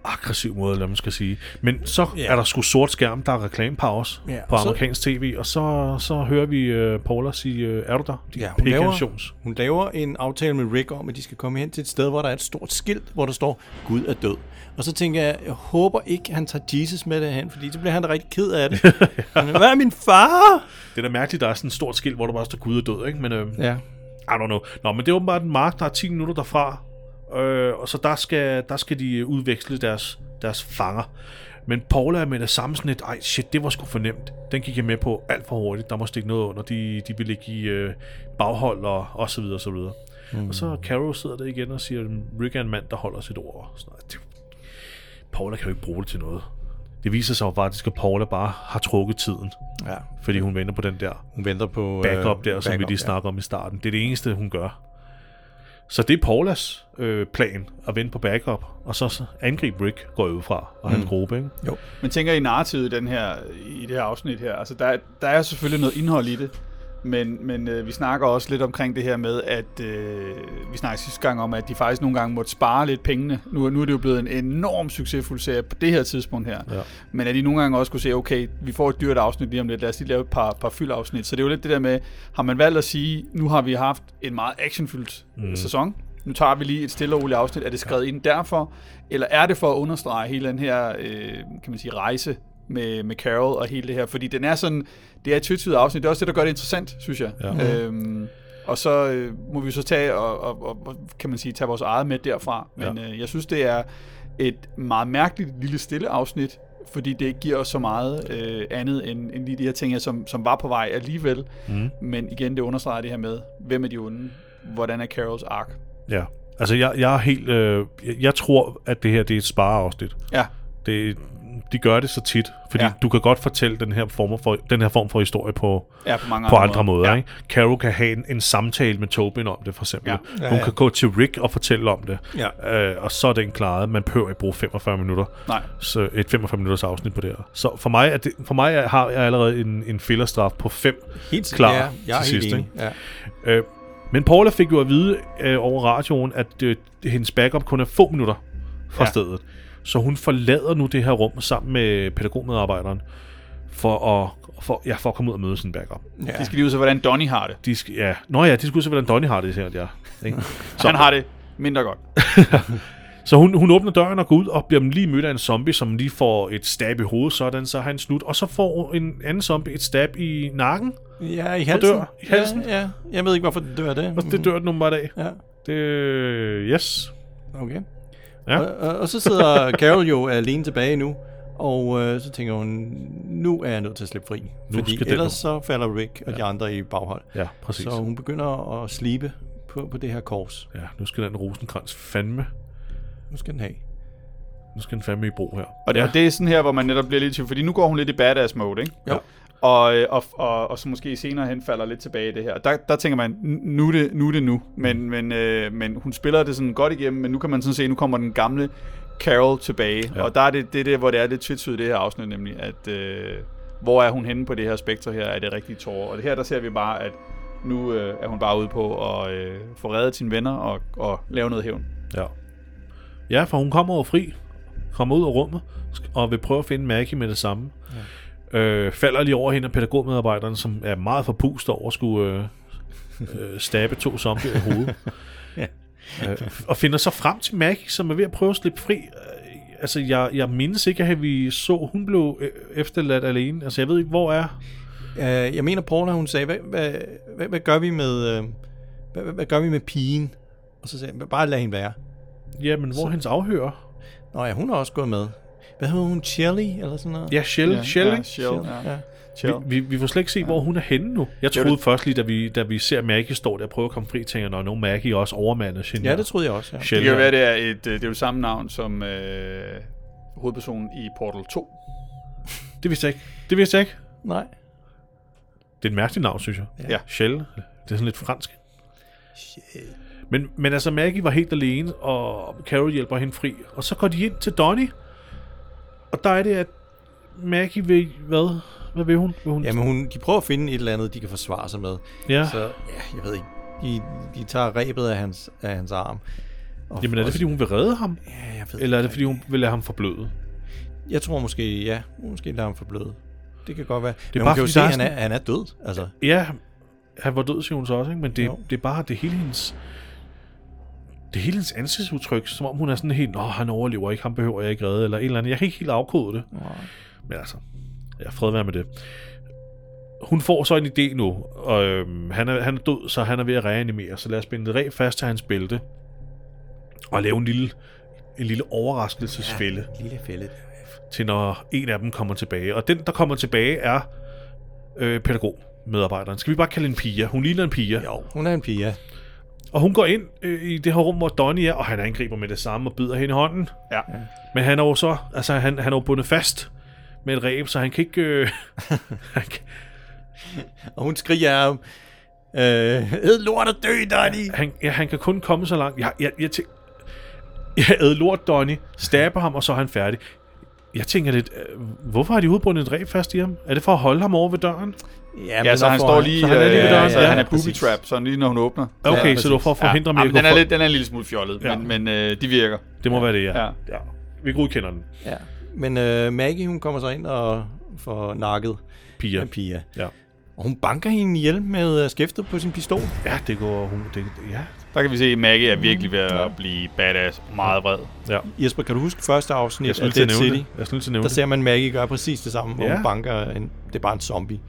Ja. aggressiv måde, eller man skal sige. Men så Ja. ja. er der sgu sort skærm, der er reklamepause Ja, ja, og på så- amerikansk tv, og så, så hører vi uh, Paula sige, uh, er du der? De Ja, hun laver, hun laver en aftale med Rick om, at de skal komme hen til et sted, hvor der er et stort skilt, hvor der står, Gud er død. Og så tænker jeg, jeg håber ikke, han tager Jesus med derhen, fordi så bliver han da rigtig ked af det. Men, Hvad er min far? Det er da mærkeligt, der er sådan et stort skilt, hvor der bare står Gud er død, ikke? Men uh, Ja. I don't know. Nå, men det er åbenbart en mark, der er 10 minutter derfra, øh, og så der skal, der skal de udveksle deres, deres fanger. Men Paula er med det samme sådan et, ej shit, det var sgu for nemt. Den gik jeg med på alt for hurtigt. Der må stikke noget under. De, de ville ikke i øh, baghold og, og så videre og så videre. Mm. Og så Carol sidder der igen og siger, Rick er en mand, der holder sit ord. Sådan. Det, Paula kan jo ikke bruge det til noget. Det viser sig jo faktisk, at Paula bare har trukket tiden, ja. fordi hun venter på den der Hun venter på... backup der, som vi lige snakker om i starten. Det er det eneste, hun gør. Så det er Paulas øh, plan, at vente på backup, og så angribe Rick, går ud fra, og hans gruppe, ikke? Jo. Men tænker I narrativet i, den her, i det her afsnit her? Altså, der, der er selvfølgelig noget indhold i det, men, men øh, vi snakker også lidt omkring det her med, at øh, vi snakkede sidste gang om, at de faktisk nogle gange måtte spare lidt pengene. Nu, nu er det jo blevet en enorm succesfuld serie på det her tidspunkt her. Ja. Men at de nogle gange også kunne se, okay, vi får et dyrt afsnit lige om lidt, lad os lige lave et par, par fyldafsnit. Så det er jo lidt det der med, har man valgt at sige, nu har vi haft en meget actionfyldt mm. sæson, nu tager vi lige et stille og roligt afsnit. Er det skrevet ind derfor? Eller er det for at understrege hele den her, øh, kan man sige, rejse med, med Carol og hele det her? Fordi den er sådan, det er et tvetydigt afsnit. Det er også det, der gør det interessant, synes jeg. Ja. Øhm, og så øh, må vi så tage og, og, og, og, kan man sige, tage vores eget med derfra. Men ja. øh, jeg synes, det er et meget mærkeligt lille stille afsnit, fordi det giver os så meget øh, andet end, end lige de her ting, her, som, som var på vej alligevel. Mm. Men igen, det understreger det her med, hvem er de onde? Hvordan er Carols ark? Ja. Altså, jeg, jeg er helt... Øh, jeg, jeg tror, at det her det er et spareafsnit. Ja, Det, de gør det så tit, fordi Ja. du kan godt fortælle den her form for, den her form for historie på, ja på mange på andre måder. Ja. Ja. Ikke? Carol kan have en, en samtale med Tobin om det, for eksempel. Ja. Ja. Ja, Hun ja. kan gå til Rick og fortælle om det, Ja. øh, og så er den klaret. Man behøver ikke bruge 45 minutter. Nej. Så et 45 minutters afsnit på det her. Så for mig, er det, for mig er, har jeg allerede en, en fillerstraf på 5 Helt klar ja, jeg til helt sidst. Ikke? Ja. Øh, men Paula fik jo at vide øh, over radioen, at øh, hendes backup kun er få minutter fra ja. stedet. Så hun forlader nu det her rum sammen med pædagogmedarbejderen for at, for, ja, for at komme ud og møde sin backup. Ja. De skal lige ud til, hvordan Donnie har det. De skal, ja. Nå ja, de skulle se, hvordan Donnie har det, her, ja. Ikke? Så han har det mindre godt. Så hun, hun åbner døren og går ud og bliver lige mødt af en zombie, som lige får et stab i hovedet, sådan så har han slut. Og så får en anden zombie et stab i nakken, ja, i halsen. dør i halsen. Ja, ja. Jeg ved ikke, hvorfor det dør det. og det dør den nummer af. Ja, Det, yes. okay. Ja. Og, og, og så sidder Carol jo alene tilbage nu, og øh, så tænker hun, nu er jeg nødt til at slippe fri. Nu fordi ellers så falder Rick og de andre i baghold. Ja, præcis. Så hun begynder at slibe på, på det her kors. Ja, nu skal den rosenkrans fandme, Nu skal den have. nu skal den fandme i brug her. Og det, ja. og det er sådan her, hvor man netop bliver lidt til, fordi nu går hun lidt i badass mode, ikke? Jo. Og, øh, og, og, og så måske senere hen falder lidt tilbage i det her. Der, der tænker man, "N- nu er det nu. Er det nu. Men, men, øh, men hun spiller det sådan godt igennem, men nu kan man sådan se, nu kommer den gamle Carol tilbage. Ja. Og der er det, det det, hvor det er lidt tvetydigt i det her afsnit, nemlig at øh, hvor er hun henne på det her spektrum her, er det rigtige tårer. Og det her, der ser vi bare, at nu øh, er hun bare ude på at øh, få reddet sine venner og, og lave noget hævn. Ja. ja, for hun kommer over fri, kommer ud af rummet, og vil prøve at finde Maggie med det samme. Ja. Øh, falder lige over hende af pædagogmedarbejderen, som er meget forpust over at skulle øh, øh, stabe to zombier i hovedet. Ja. øh, og finder så frem til Maggie, som er ved at prøve at slippe fri. Øh, altså, jeg, jeg mindes ikke, at vi så, hun blev øh, efterladt alene. Altså, jeg ved ikke, hvor er... Uh, jeg mener, Paula, hun sagde, hvad, hvad, hvad, hvad gør vi med... Uh, hvad, hvad, hvad gør vi med pigen? Og så sagde jeg, bare lad hende være. Jamen, hvor er hendes afhører? Nå ja, hun er også gået med. Hvad hedder hun? Shelley eller sådan noget? Ja, Shell. Ja, Shell, ja? Shell, ja. ja. Chill. Vi, vi, vi får slet ikke se, hvor hun er henne nu. Jeg troede det- først lige, da vi, da vi ser Maggie stå der og prøve at komme fri, tænker jeg, nå, nu er Maggie også overmandet genier. ja, det troede jeg også. Ja. Shell, Det kan ja. være, det er, et, det er jo samme navn som øh, hovedpersonen i Portal 2. Det vidste jeg ikke. Det vidste jeg ikke. Nej. Det er et mærkeligt navn, synes jeg. Ja. Shell. Det er sådan lidt fransk. Men, men altså, Maggie var helt alene, og Carol hjælper hende fri. Og så går de ind til Donnie. Og der er det, at Maggie vil... Hvad? Hvad vil hun? Vil hun Jamen, hun, de prøver at finde et eller andet, de kan forsvare sig med. ja. Så, ja, jeg ved ikke. De, de tager rebet af hans, af hans arm. Og, Jamen er det, fordi hun vil redde ham? Ja, jeg ved Eller er det, fordi hun vil lade ham forbløde? Jeg tror måske, ja. Måske lader ham forbløde. Det kan godt være. Det er Men bare hun kan jo se, at han er, han er død. Altså, Ja, han var død, siger hun så også, ikke? Men det, Jo. det er bare det hele hendes... Det hele hendes ansigtsudtryk, som om hun er sådan helt, Nå, han overlever ikke, ham behøver jeg ikke redde, eller en eller anden. Jeg kan ikke helt afkode det. Men altså, ja, fred være med det. Hun får så en idé nu, og øhm, han, er, han er død, så han er ved at reanimere, så lad os binde et ræb fast til hans bælte, og lave en lille, en lille overraskelsesfælde, ja. lille fælde. til når en af dem kommer tilbage. Og den, der kommer tilbage, er øh, pædagogmedarbejderen. Skal vi bare kalde hende Pia? Hun ligner en Pia. Jo, hun er en pige. Og hun går ind øh, i det her rum, hvor Donnie er, og han angriber med det samme og bider hende i hånden. Ja. Men han er jo så, altså han, han er jo bundet fast med et ræb, så han kan ikke... Øh, han kan, Og hun skriger af ham. Øh, Ed lort og dø, Donnie! han, ja, han kan kun komme så langt. Jeg, jeg, jeg, tænker, jeg æd lort Donnie, stabber ham, og så er han færdig. Jeg tænker lidt, øh, hvorfor har de udbundet et ræb fast i ham? Er det for at holde ham over ved døren? Ja, så han står lige, så han er lige ved øh, døren, så ja, han er booby trap, så lige når hun åbner. Okay, Ja, så for at forhindre mig ja, i at men den er, lidt, den er en lille smule fjollet, Ja. men, men øh, de virker. Det må være det, ja. Ja. ja. Vi godkender den. Ja. Men øh, Maggie, hun kommer så ind og får nakket Pia. Pia. Ja. Og hun banker hende ihjel med øh, skæftet på sin pistol. Ja, det går hun... Det, ja. Der kan vi se, at Maggie er virkelig ved at blive badass, meget vred. ja. Jesper, kan du huske første afsnit af Dead City? det. Jeg skulle til at nævne Der ser man Maggie gøre præcis det samme, hvor Ja. hun banker en, det er bare en zombie.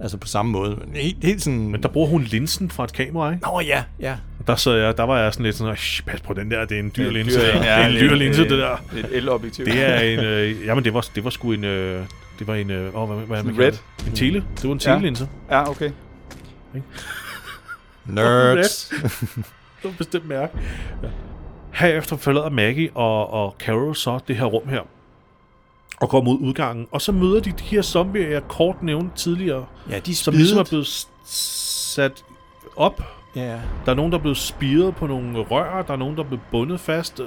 Altså på samme måde. Men Helt, helt sådan... Men der bruger hun linsen fra et kamera, ikke? Nå ja, ja. Der, sad jeg, der var jeg sådan lidt sådan, "Shh, pas på den der, det er en dyr Ja, linse. dyr- det ja, er en dyr linse, det- det der. Et el-objektiv. Det er en... Øh, jamen, det var, det var sgu en... Øh, det var en... Øh, åh, hvad, hvad, hvad red. En tele. Det var en Ja. telelinse. Ja, okay. Nerds. Det var bestemt mærke. Ja. Herefter forlader Maggie og, og Carol så det her rum her. Og går mod udgangen. Og så møder de de her zombier, jeg kort nævnte tidligere. ja, de er Som ligesom er blevet sat op. Ja. Der er nogen, der er blevet spiret på nogle rør. Der er nogen, der er blevet bundet fast.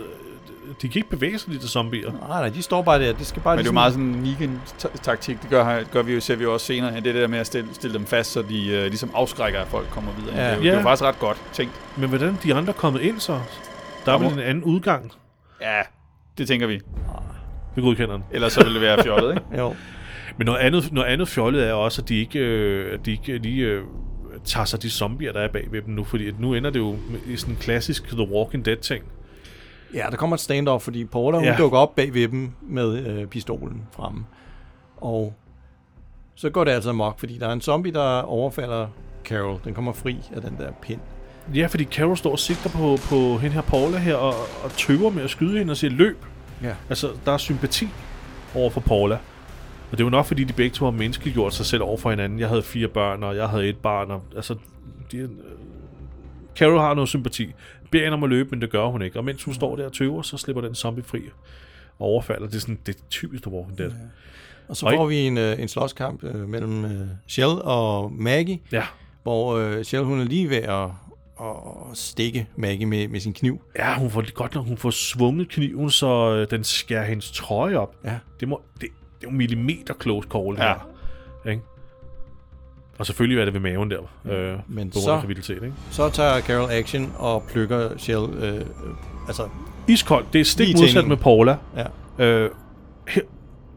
De kan ikke bevæge sig, de der zombier. Nej, nej, de står bare der. Det skal bare Men det er jo meget sådan en Negan-taktik. Det gør, gør vi jo, ser vi jo også senere. Det er der med at stille, stille dem fast, så de øh, ligesom afskrækker, at folk kommer videre. Ja. Det, er jo, Ja. det er jo faktisk ret godt tænkt. Men hvordan er de andre kommet ind så? Der er vel en anden udgang. Ja, det tænker vi. Vi godkender den. Ellers så ville det være fjollet, ikke? Jo. Men noget andet, noget andet fjollet er også, at de ikke, øh, at de ikke lige øh, tager sig de zombier, der er bag ved dem nu. Fordi at nu ender det jo i sådan en klassisk The Walking Dead-ting. Ja, der kommer et stand-off, fordi Paula, hun Ja. ja. dukker op bag ved dem med øh, pistolen fremme. Og så går det altså amok, fordi der er en zombie, der overfalder Carol. Den kommer fri af den der pind. Ja, fordi Carol står og sigter på, på hende her Paula her, og, og tøver med at skyde hende og siger løb. Ja. Altså, der er sympati over for Paula. Og det er jo nok, fordi de begge to har menneskeliggjort sig selv over for hinanden. Jeg havde fire børn, og jeg havde et barn. Og, altså, de, Carol har noget sympati. Beder hende om at løbe, men det gør hun ikke. Og mens hun står der og tøver, så slipper den zombie fri og overfalder. Det er sådan, det er typisk The Walking Dead. Og så Og får vi en, øh, en slåskamp øh, mellem øh, Shell og Maggie, Ja. hvor øh, Shell hun er lige ved at, at stikke Maggie med, med sin kniv. Ja, hun får godt nok, hun får svunget kniven, så øh, den skærer hendes trøje op. Ja. Det, må, det, det er jo millimeter close call, Ja. her. Ikke? Og selvfølgelig er det ved maven der, øh, Men på så-. Ikke? Så tager Carol action og plukker Shell, øh, øh, altså, Iskoldt, det er stik modsat med Paula. ja, Øh, her,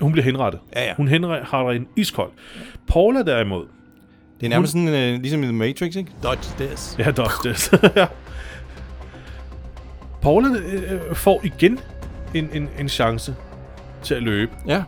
hun bliver henrettet. Ja, ja. Hun henretter en iskold. Paula derimod, det er nærmest sådan, øh, ligesom i The Matrix, ikke? Dodge this. Ja, dodge ja. Paula øh, får igen en, en, en chance til at løbe, Ja,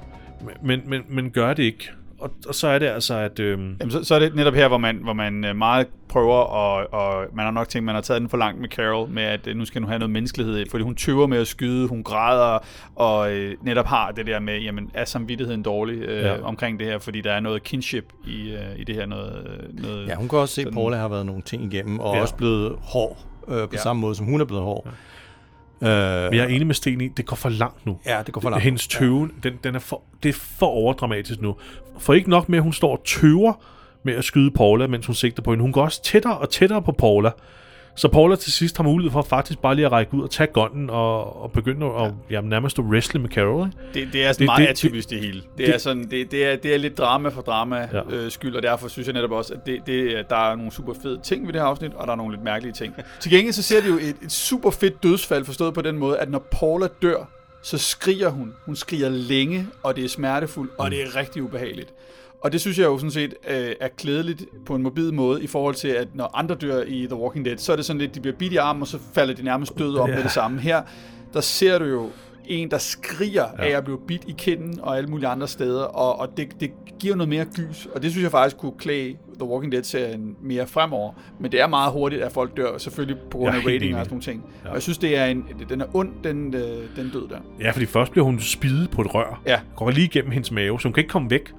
men, men, men gør det ikke. Og, og så er det altså, at... Øh, Jamen, så, så er det netop her, hvor man, hvor man øh, meget prøver, og, og man har nok tænkt, man har taget den for langt med Carol, med at øh, nu skal hun have noget menneskelighed, fordi hun tøver med at skyde, hun græder, og øh, netop har det der med, jamen, er samvittigheden dårlig øh, Ja. ja. omkring det her, fordi der er noget kinship i, øh, i det her, noget... noget ja hun kan også se, at Paula har været nogle ting igennem, og Ja. ja. også blevet hård, øh, på Ja. ja. samme måde, som hun er blevet hård. Ja. Øh, Men jeg er enig med Sten i, det går for langt nu. Ja, det går for langt. Hendes tøven, den, den er for, det er for overddramatisk nu. For ikke nok med, at hun står og tøver med at skyde Paula, mens hun sigter på hende. Hun går også tættere og tættere på Paula. Så Paula til sidst har mulighed for faktisk bare lige at række ud og tage gunnen og, og begynde at ja. jamen, nærmest at wrestle med Carol. Ikke? Det, det er sådan Det- meget det- atypisk det hele. Det, det- er sådan, det, det, er, det er lidt drama for drama Ja. øh, skyld, og derfor synes jeg netop også, at det, det, er- der er nogle super fede ting ved det her afsnit, og der er nogle lidt mærkelige ting. Til gengæld så ser det jo et, et super fedt dødsfald, forstået på den måde, at når Paula dør, så skriger hun. Hun skriger længe, og det er smertefuldt, og det er rigtig ubehageligt. Og det synes jeg jo sådan set øh, er klædeligt på en mobil måde i forhold til, at når andre dør i The Walking Dead, så er det sådan lidt, de bliver bidt i armen, og så falder de nærmest døde op Ja. med det samme. Her, der ser du jo en, der skriger ja. af at blive bidt i kinden og alle mulige andre steder, og, og det, det giver noget mere gys, og det synes jeg faktisk kunne klæde The Walking Dead-serien mere fremover. Men det er meget hurtigt, at folk dør, selvfølgelig på grund af rating og sådan nogle ting. Ja. Og jeg synes, det er en, den er ond, den, øh, den død der. Ja, fordi først bliver hun spidet på et rør. Ja. Går lige igennem hendes mave, så hun kan ikke komme væk.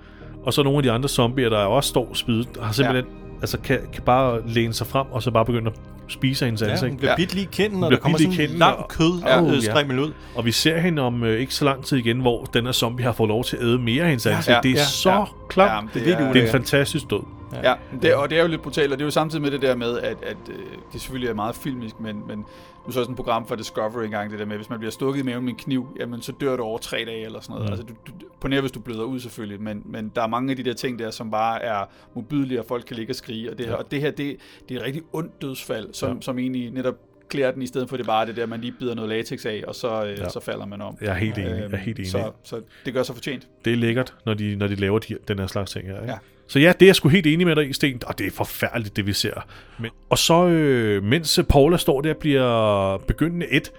Og så nogle af de andre zombier, der også står spidet, har simpelthen ja. Altså kan, kan bare læne sig frem, og så bare begynde at spise af hendes Ja, ansigt. hun bliver Ja. bidt lige i kinden, og bliver der kommer sådan en lang kød Ja. ja. Oh, øh, ja. strimmel ud. Og vi ser hende om øh, ikke så lang tid igen, hvor den her zombie har fået lov til at æde mere af hendes ansigt. Ja, det er ja, så ja. klart. Ja, Ja, det det, er det, er, det er en fantastisk død. Ja, det, og det er jo lidt brutalt, og det er jo samtidig med det der med, at, at øh, det selvfølgelig er meget filmisk, men, men nu så sådan et program fra Discovery engang, det der med, hvis man bliver stukket i maven med en kniv, jamen så dør du over tre dage eller sådan noget. Mm. Altså, du, du, på nær hvis du bløder ud selvfølgelig, men, men der er mange af de der ting der, som bare er modbydelige, og folk kan ligge og skrige, og det her, Ja. og det her, det, det er et rigtig ondt dødsfald, som, Ja. som egentlig netop klæder den, i stedet for det bare det der, man lige bider noget latex af, og så, øh, Ja. så falder man om. Jeg er helt enig. Jeg er Øhm, helt enig. Så, så det gør sig fortjent. Det er lækkert, når de, når de laver de, den her slags ting her. Ikke? Ja. Så ja, det er jeg sgu helt enig med dig i, Sten. Og det er forfærdeligt, det vi ser. Men, og så, øh, mens Paula står der og bliver begyndende et,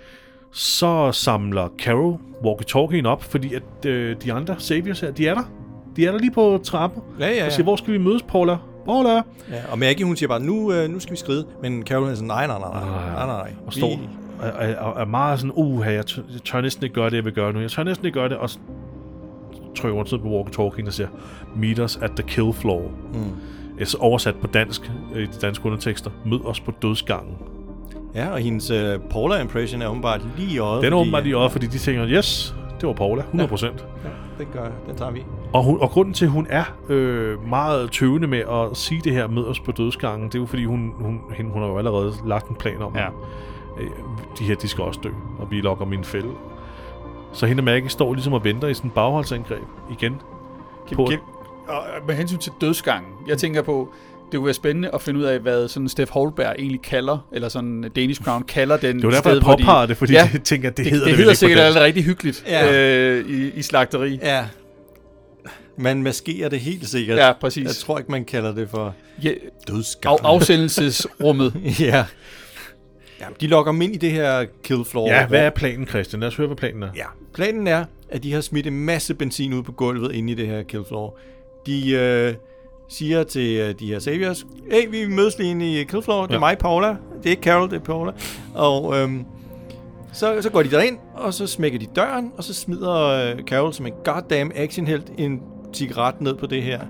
så samler Carol walkie-talkien op, fordi at øh, de andre saviors her, de er der. De er der lige på trappen. Ja, ja, Og siger, ja. hvor skal vi mødes, Paula? Paula! ja. Og Maggie, hun siger bare, nu, øh, nu skal vi skride. Men Carol er sådan, nej, nej, nej, nej, nej, nej, nej. Og står Vi- og er meget sådan, uh, jeg, tør, jeg tør næsten ikke gøre det, jeg vil gøre nu. Jeg tør næsten ikke gøre det, og så hun tid på walkie-talkien og siger, meet us at the kill floor. Mm. Altså oversat på dansk, øh, i de danske undertekster, mød os på dødsgangen. Ja, og hendes øh, Paula-impression er åbenbart lige i øjet. Den er åbenbart lige øjet, fordi de tænker, yes, det var Paula, 100%. Ja. Ja, den, gør, den tager vi. Og, hun, og grunden til, at hun er øh, meget tøvende med at sige det her, mød os på dødsgangen, det er jo fordi, hun, hun, hende, hun har jo allerede lagt en plan om, Ja. at øh, de her, de skal også dø, og vi lokker min fælde. Så hende og Maggie står ligesom og venter i sådan en bagholdsangreb igen. Kan, På- kan, og med hensyn til dødsgangen, jeg tænker på, det kunne være spændende at finde ud af, hvad sådan Steff Holberg egentlig kalder, eller sådan Danish Crown kalder den Det var derfor, sted, jeg hvor de- påpegede det, fordi Ja, jeg tænker, at det, det, hedder det, det, hedder sikkert allerede rigtig hyggeligt Ja. øh, i, i slagteri. Ja. Man maskerer det helt sikkert. Ja, præcis. Jeg tror ikke, man kalder det for Ja, dødsgang. af, afsendelsesrummet. ja. ja. De lokker dem ind i det her kill floor. Ja, hvad hvor- er planen, Christian? Lad os høre, hvad planen er. Ja, planen er, at de har smidt en masse benzin ud på gulvet inde i det her kill floor. De øh, siger til øh, de her saviors, hey, vi mødes lige inde i kill floor. Det er Ja. mig, Paula. Det er ikke Carol, det er Paula. Og øhm, så, så går de derind, og så smækker de døren, og så smider øh, Carol som en goddamn actionhelt en cigaret ned på det her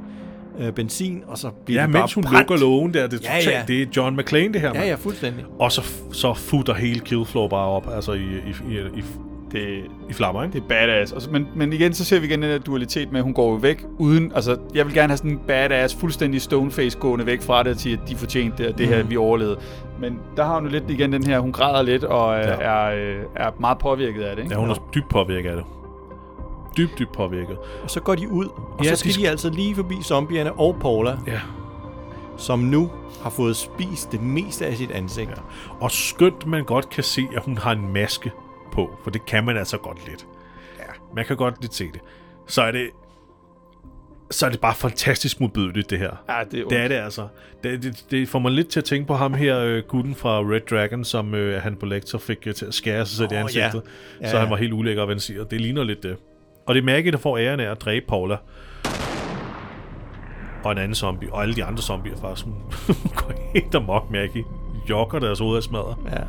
øh, benzin, og så bliver Ja, de mens bare hun brændt. lukker lågen der, det er, Ja, totalt, ja. det er John McClane, det her. Ja, mand. ja, fuldstændig. Og så, så futter hele Killfloor bare op, altså i, i, i, i, Det, i flammer, ikke? det er badass. Og så, men, men igen, så ser vi igen den der dualitet med, at hun går jo væk uden... Altså, jeg vil gerne have sådan en badass, fuldstændig stoneface gående væk fra det, og sige, at de fortjente det, og det her, vi overlevede. Men der har hun jo lidt igen den her, hun græder lidt, og øh, Ja. er, øh, er meget påvirket af det, ikke? Ja, hun er dybt påvirket af det. Dybt, dybt påvirket. Og så går de ud, og Ja, så skal de de, sk- de altså lige forbi zombierne og Paula, Ja. som nu har fået spist det meste af sit ansigt. Ja. Og skønt man godt kan se, at hun har en maske på, for det kan man altså godt lidt. Ja. Man kan godt lidt se det. Så er det, så er det bare fantastisk modbydeligt, det her. Ja, det er Det er det altså. Det, det, det får mig lidt til at tænke på ham her, øh, gutten fra Red Dragon, som øh, han på lektor fik øh, til at skære sig selv i Åh, ansigtet. ja. Ja. Så han var helt ulækker og vansiret. Det ligner lidt det. Og det er Maggie, der får æren af at dræbe Paula. Og en anden zombie. Og alle de andre zombier faktisk. Går helt amok, Maggie. Jokker deres hoved af smadret. ja.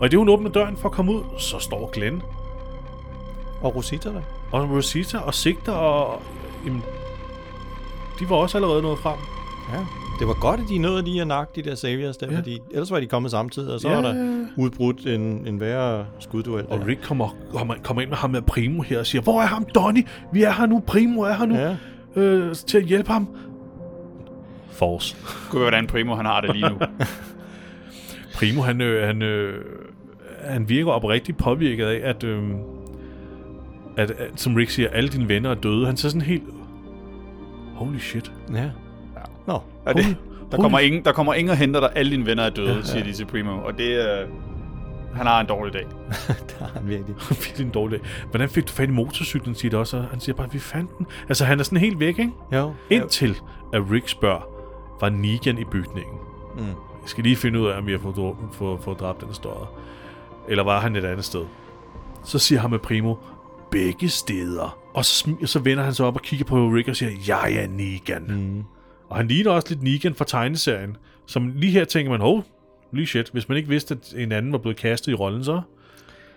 Og i det hun åbner døren for at komme ud, så står Glenn Og Rosita der. og Rosita og Sigter og... Jamen, de var også allerede nået frem. Ja. Det var godt, at de nåede lige at nakke de der saviors der, Ja. fordi ellers var de kommet samtidig, og så Ja. var der udbrudt en, en værre skudduel. Og. Rick kommer, kommer, kommer ind med ham med Primo her og siger, hvor er ham, Donny? Vi er her nu, Primo er her nu. Ja. Øh, til at hjælpe ham. Force. Være, hvordan Primo han har det lige nu. Primo, han, øh, han, øh, han virker oprigtigt påvirket af, at, øh, at, at, som Rick siger, alle dine venner er døde. Han ser sådan helt... Holy shit. Ja. Nå, Ja, det, Holy- der, kommer ingen, der kommer ingen og henter dig. Alle dine venner er døde, ja, ja. siger de til Primo. Og det er... Han har en dårlig dag. der er han virkelig. Virkelig en dårlig dag. Hvordan fik du fat i motorcyklen, siger det også. og Han siger bare, vi fandt den. Altså, han er sådan helt væk, ikke? Jo. Indtil at Rick spørger, var Negan i bygningen? Mm. Jeg skal lige finde ud af, om fået, dra- fået, fået dræbt den støder. Eller var han et andet sted? Så siger han med Primo, begge steder. Og så, smi- så vender han sig op og kigger på Rick og siger, jeg er Negan. Mm. Og han ligner også lidt Negan fra tegneserien. Som lige her tænker man, hov, lige shit. Hvis man ikke vidste, at en anden var blevet kastet i rollen, så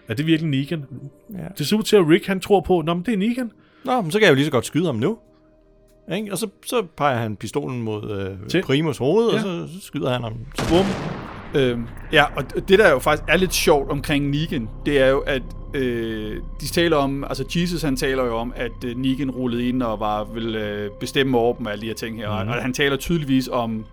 er det virkelig Negan. Ja. Det ser ud til, at Rick han tror på, Nå, men det er Negan. Nå, men så kan jeg jo lige så godt skyde ham nu. Ikke? Og så, så peger han pistolen mod øh, Til. Primus hoved, ja. Og så, så skyder han ham. Bum. Øhm, ja, og det der jo faktisk er lidt sjovt omkring Negan, det er jo, at øh, de taler om, altså Jesus han taler jo om, at øh, Negan rullede ind og var vil øh, bestemme over dem og alle de her ting her, mm. og han taler tydeligvis om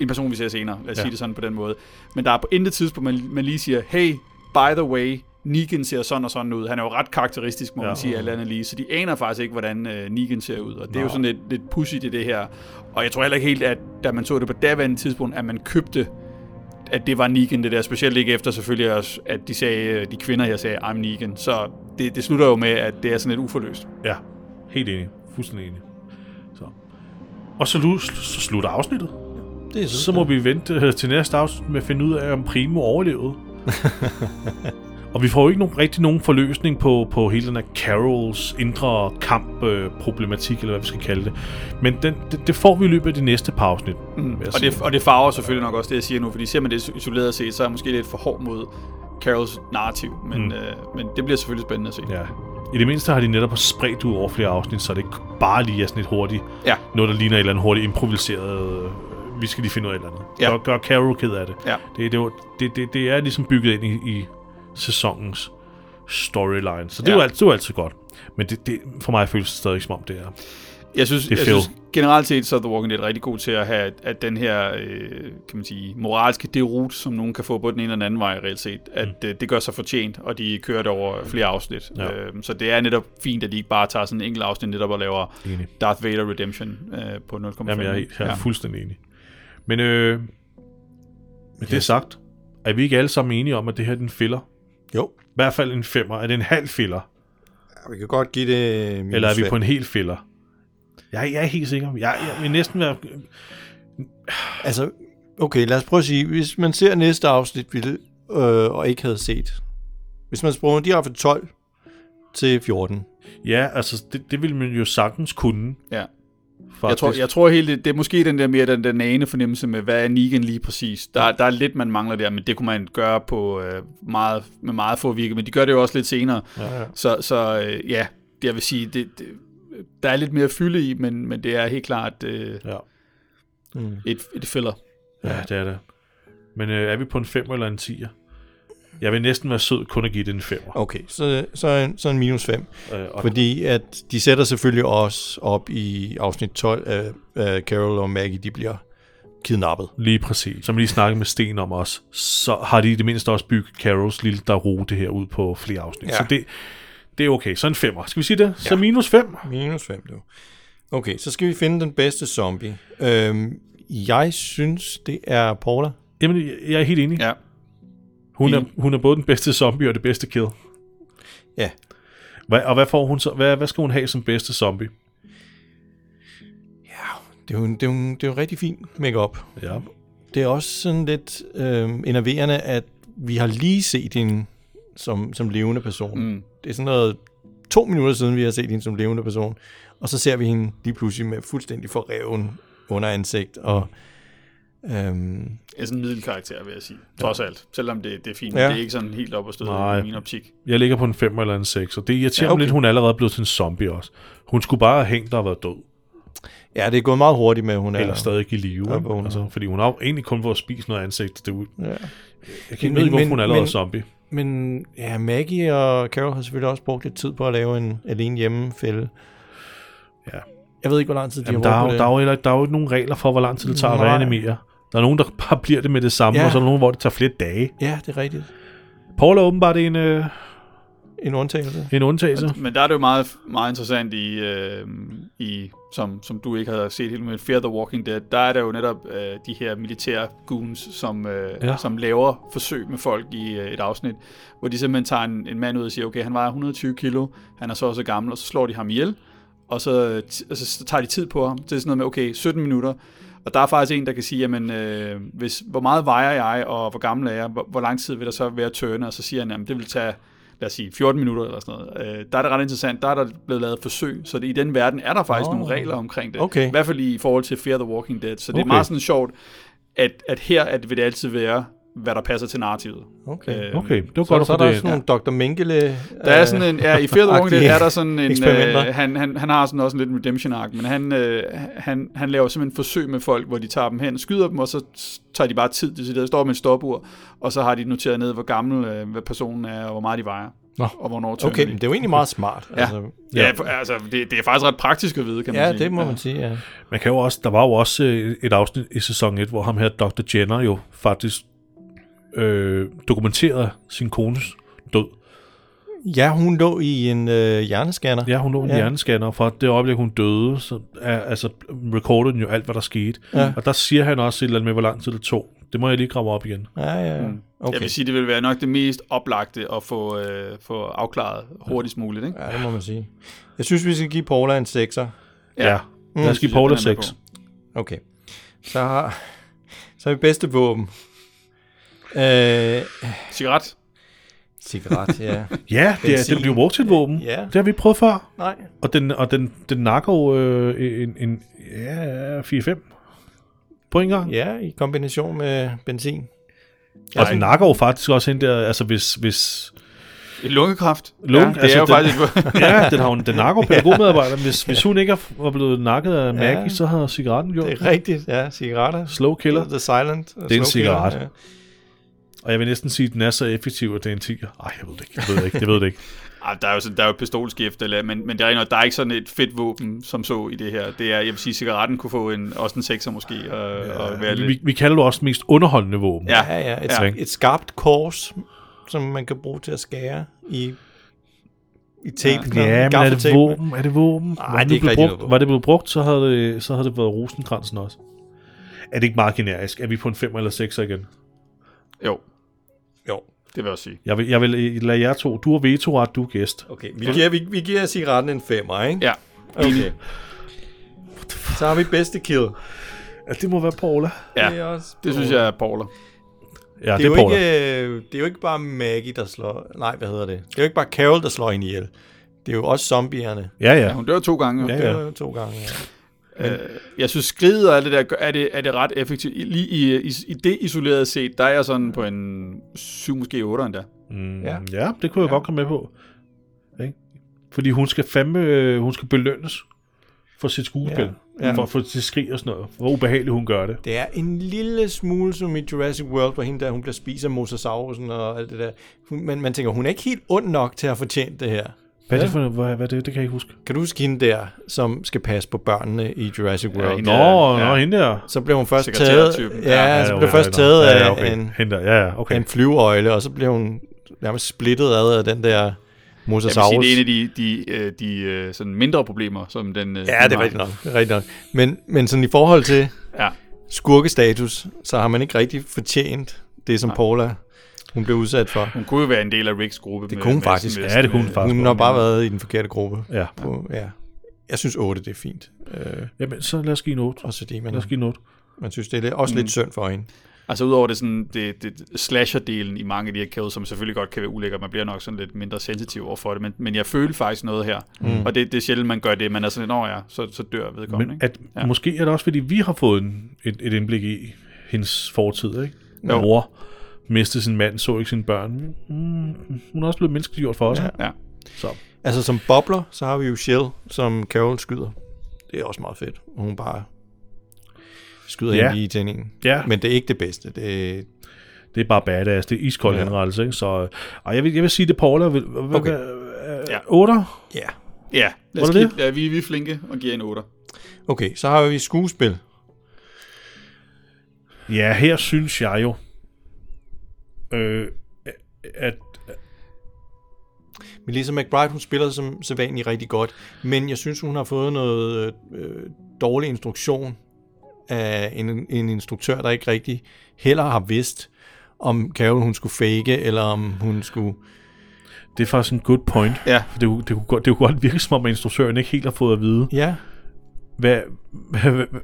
en person, vi ser senere, lad os. Ja. sige det sådan på den måde. Men der er på intet tidspunkt, man, man lige siger, hey, by the way, Negan ser sådan og sådan ud. Han er jo ret karakteristisk, må ja. Man sige, alt andet lige. Så de aner faktisk ikke, hvordan øh, Negan ser ud. Og det er jo sådan lidt, lidt pudsigt i det her. Og jeg tror heller ikke helt, at da man så det på daværende tidspunkt, at man købte at det var Negan, det der. Specielt ikke efter selvfølgelig, også, at de sagde, de kvinder her sagde, I'm Negan. Så det, det slutter jo med, at det er sådan lidt uforløst. Ja, helt enig. Fuldstændig enig. Så. Og så, så slutter afsnittet. Det er Så må vi vente øh, til næste afsnit med at finde ud af, om Primo overlevede. og vi får jo ikke nogen, rigtig nogen forløsning på, på hele den her Carols indre kamp-problematik, eller hvad vi skal kalde det. Men den, det, det får vi i løbet af de næste par afsnit. jeg Og det, og det farver selvfølgelig nok også det, jeg siger nu, fordi ser man det isoleret set, så er jeg måske lidt for hård mod Carols narrativ. Men, Mm. mm. øh, men det bliver selvfølgelig spændende at se. Ja. I det mindste har de netop spredt ud over flere afsnit, så det ikke bare lige er sådan et hurtigt, Ja. noget der ligner et eller andet hurtigt improviseret, øh, vi skal lige finde ud af et eller andet. Ja. Gør, gør Carol ked af det. Ja. Det, det, det, det, det er ligesom bygget ind i, i sæsonens storyline, så det, Ja. er, jo altid, det altid godt. Men det, det, for mig føles det stadig som om, det er... Jeg synes, Det er jeg synes generelt set, så er The Walking Dead rigtig god til at have, at, at den her, øh, kan man sige, moralske derut, som nogen kan få på den ene eller den anden vej reelt set, at mm. det, det gør sig fortjent, og de kører det over flere afsnit. Ja. Øh, så det er netop fint, at de ikke bare tager sådan en enkelt afsnit netop og laver Enig. Darth Vader Redemption øh, på 0,5. Jamen, jeg er, jeg er ja. fuldstændig enig. Men øh, med det sagt, er vi ikke alle sammen enige om, at det her er en filler? Jo. I hvert fald en femmer. Er det en halv filler? Ja, vi kan godt give det minus Eller er vi fem. på en hel filler? Jeg, jeg er helt sikker. Jeg, jeg vil næsten være... Altså, okay, lad os prøve at sige, hvis man ser næste afsnit, ville, øh, og ikke havde set, hvis man sprunget direkte fra 12 til 14, Ja, altså, det, det vil man jo sagtens kunne. Ja. Faktisk. Jeg tror, jeg tror helt, det, det er måske den der mere den der nane fornemmelse med, hvad er Negan lige præcis. Der, der er lidt, man mangler der, men det kunne man gøre på øh, meget, med meget få virke, men de gør det jo også lidt senere. Ja, ja. Så, så øh, ja, det, jeg vil sige, det, det, der er lidt mere fylde i, men, men det er helt klart øh, Ja. mm. et, et filler. ja, det er det. Men øh, er vi på en 5 eller en 10'er? Jeg vil næsten være sød kun at give det en 5'er. okay, så, så, en, så en minus 5. Øh, og, Fordi at de sætter selvfølgelig også op i afsnit 12, at uh, Carol og Maggie, de bliver kidnappet. Lige præcis. Som vi lige snakkede med Sten om os, så har de i det mindste også bygget Carols lille det her ud på flere afsnit. Ja. Så det, det er okay. Så en 5'er. Skal vi sige det? Så minus 5. Minus 5, du. Okay, så skal vi finde den bedste zombie. Øhm, jeg synes, det er Paula. Jamen, jeg er helt enig. Ja. Hun er, hun er både den bedste zombie og det bedste kill. Ja. Hvad, og hvad får hun så? Hvad, hvad skal hun have som bedste zombie? Det er jo, det er jo, det er jo rigtig fint makeup. Ja. Det er også sådan lidt øh, enerverende, at vi har lige set hende som, som levende person. Mm. Det er sådan noget to minutter siden, vi har set hende som levende person. Og så ser vi hende lige pludselig med fuldstændig forreven under ansigt. Og, øhm, er sådan en middelkarakter, vil jeg sige. Trods alt. Selvom det, det er fint. Ja. Ja. Det er ikke sådan helt op at stå Nej. i min optik. Jeg ligger på en 5 eller en 6, og det irriterer Ja, ja, okay. mig lidt, hun er allerede blevet til en zombie også. Hun skulle bare have hængt og været død. ja, det er gået meget hurtigt med, at hun er... Eller stadig i live. Ja, vågen. altså, fordi hun har egentlig kun fået spist noget ansigt. Det Ja. jeg kan ikke vide, hvorfor men- hun er allerede men- zombie. Men ja, Maggie og Carol har selvfølgelig også brugt lidt tid på at lave en alene hjemme fælde. Ja. Jeg ved ikke, hvor lang tid de Jamen, har der, er brugt jo, på der, er det. jo der er jo ikke nogen regler for, hvor lang tid det tager at Nej. reanimere. Der er nogen, der bare bliver det med det samme, Ja. og så er der nogen, hvor det tager flere dage. Ja, det er rigtigt. Paul er åbenbart en, øh, En undtagelse. en undtagelse. Men der er det jo meget, meget interessant i, øh, i som, som du ikke har set helt med Fear the Walking Dead, der er der jo netop øh, de her militære goons, som, øh, Ja. som laver forsøg med folk i øh, et afsnit, hvor de simpelthen tager en, en mand ud og siger, okay, han vejer 120 kilo, han er så også gammel, og så slår de ham ihjel, og så, t- altså, så tager de tid på ham. Det er sådan noget med, okay, 17 minutter, og der er faktisk en, der kan sige, jamen, øh, hvis, hvor meget vejer jeg, og hvor gammel er jeg, hvor, hvor lang tid vil der så være at tørne, og så siger han, jamen, det vil tage lad os sige, 14 minutter eller sådan noget. Øh, der er det ret interessant. Der er der blevet lavet forsøg, så det, i den verden er der faktisk oh. nogle regler omkring det. Okay. I hvert fald i forhold til Fear the Walking Dead. Så det Okay. er meget sådan sjovt, at, at her at vil det altid være, hvad der passer til narrativet. Okay. Øh, Okay, det var Så, godt så få er der det. sådan nogle Dr. Mengele... Der er sådan en, ja, i Fear the Walking Dead er der sådan en, øh, han, han, han har sådan også en lidt redemption arc, men han, øh, han, han laver simpelthen forsøg med folk, hvor de tager dem hen, skyder dem, og så tager de bare tid, det der står med en stopur, og så har de noteret ned, hvor gammel øh, hvad personen er, og hvor meget de vejer, Nå. og hvornår tørner Okay, de. men det er jo egentlig meget smart. Ja. Altså, Ja, for, altså, det, det er faktisk ret praktisk at vide, kan man ja, sige. det må man sige, ja. Man kan jo også, der var jo også øh, et afsnit i sæson 1, hvor ham her, Dr. Jenner, jo faktisk øh, dokumenterede sin kones død. Ja, hun lå i en øh, hjernescanner. Ja, hun lå en Ja. ja. hjernescanner, fra det øjeblik, hun døde, så er, altså, recordede den jo alt, hvad der skete. Ja. Og der siger han også et eller andet med, hvor lang tid det tog. Det må jeg lige grave op igen. Ja, ja, ja. Okay. Okay. Jeg vil sige, det vil være nok det mest oplagte at få, øh, få afklaret hurtigst muligt. Ikke? Ja, det må man sige. Jeg synes, vi skal give Paula en 6'er. Ja. Mm. Lad os give synes jeg, Paula den er med 6. Okay. Så har, så har vi bedste våben. Øh, Cigaret. cigaret, ja. Ja, det er, den bliver brugt til et våben. Ja. Det har vi prøvet før. Nej. Og den, og den, den nakker jo øh, en, en ja, 4-5 på en gang. Ja, i kombination med benzin. Og den nakker jo faktisk også hende der, altså hvis, hvis Et lungekræft. Lunge, ja, det altså er jo den- faktisk... ja, den har jo, den nakker jo pædagogmedarbejderen. Hvis, hvis hun ikke var blevet nakket af Maggie, Ja. så havde cigaretten gjort Det det. er rigtigt, ja. Cigaretter. Slow killer. The Silent. Det er en cigaret. Og jeg vil næsten sige, at den er så effektiv, at det er en 10'er. Ej, jeg ved det ikke. Jeg ved det ikke. Jeg ved det ikke. Ej, der er jo, sådan, der er jo et pistolskift, eller, men, men det er, ikke noget- der er ikke sådan et fedt våben, som så i det her. Det er, jeg vil sige, cigaretten kunne få en, også en 6'er måske, og, ja, og være Vi, lidt... vi kalder det også mest underholdende våben. Ja, Ja, ja. Et, Ja. ja. et skarpt kors, som man kan bruge til at skære i, i tape. Ja, men er det våben? Er det våben? Nej, Var det er ikke blevet brugt, noget Var det blevet brugt, så havde det, så havde det været rosenkransen også. Er det ikke meget generisk? Er vi på en 5 eller 6 igen? Jo, Jo. det vil jeg også sige. Jeg vil, jeg vil lade jer to. Du har vetoret, du er gæst. Okay, vi giver, vi, vi giver cigaretten en femmer, ikke? Ja, Okay. Så har vi bedste kill. Ja, det må være Paula. ja Det, er også det synes jeg er Paula. Ja, det, det, er er jo Paula. ikke, øh, det er jo ikke bare Maggie, der slår... Nej, hvad hedder det? Det er jo ikke bare Carol, der slår hende ihjel. Det er jo også zombierne. Ja, Ja, ja. hun dør to gange. Ja, Ja. Det ja. er jo to gange, ja. Øh, jeg synes, skridet og alt det der, er det, er det ret effektivt. Lige i, i, i det isoleret set, der er jeg sådan på en 7, måske 8 endda. Mm, Ja. ja. det kunne jeg ja. godt komme med på. Ikke? Fordi hun skal fandme, øh, hun skal belønnes for sit skuespil. Ja, ja. For, for sit skrig og sådan noget. Hvor ubehageligt hun gør det. Det er en lille smule som i Jurassic World, hvor hende der, hun bliver spist af mosasaurusen og alt det der. Hun, man, man tænker, hun er ikke helt ond nok til at have fortjent det her. Hvad er det for? Hvad, hvad er det? Det kan jeg ikke huske. Kan du huske hende der, som skal passe på børnene i Jurassic World? hende Nå, Ja, ja. ja. nå, hende der. Så blev hun først taget, ja, ja, så blev først taget ja, af ja, okay. en, Hende der, ja, ja, okay. en flyveøjle, og så blev hun nærmest splittet ad af den der Jeg vil mosasaurus. sige, det er en af de, de, øh, de øh, sådan mindre problemer, som den... øh, Ja, den det er rigtigt nok. Det er rigtigt nok. Men, men sådan i forhold til Ja. skurkestatus, så har man ikke rigtig fortjent det, som Nej. Paula hun blev udsat for. Hun kunne jo være en del af Ricks gruppe. Det kunne hun faktisk. Ja, det kunne hun faktisk. Hun har bare været i den forkerte gruppe. Ja. På, ja. Jeg synes 8, det er fint. Øh, Jamen, så lad os give en 8. også fordi man, Lad os give en 8. man synes, det er også lidt synd for hende. Altså udover det, sådan, det, det slasher-delen i mange af de her kills, som selvfølgelig godt kan være ulækker, man bliver nok sådan lidt mindre sensitiv over for det, men, men jeg føler faktisk noget her. Mm. Og det, det er sjældent, man gør det, man er sådan lidt, "Nå ja, så, så dør vedkommende. Men ikke? at, ja. måske er det også, fordi vi har fået en, et, et indblik i hendes fortid, ikke? Jo. Mor mistede sin mand, så ikke sine børn. Mm, hun er også blevet menneskeliggjort for os. Ja. Ja. Ja. Så. Altså som bobler, så har vi jo Shell, som Carol skyder. Det er også meget fedt. Og hun bare skyder Ja. ind i tændingen. Ja. Men det er ikke det bedste. Det, Det er bare badass. Det er iskold Ja. ja. henrettelse, ikke? Så ej, jeg, vil, jeg vil sige, det er Paula. Vil, Okay. okay. Ja. 8? ja. Ja, lad os det give, ja vi, vi er flinke og giver en 8. Okay, så har vi skuespil. Ja, her synes jeg jo, øh, at Melissa McBride, hun spiller som sædvanligt rigtig godt, men jeg synes, hun har fået noget øh, dårlig instruktion af en, en instruktør, der ikke rigtig heller har vidst, om Carol hun skulle fake, eller om hun skulle... det er faktisk en good point. Ja. For det, kunne- det, kunne godt, det kunne godt virke som om, at instruktøren ikke helt har fået at vide, Ja, hvad, hvad, hvad, hvad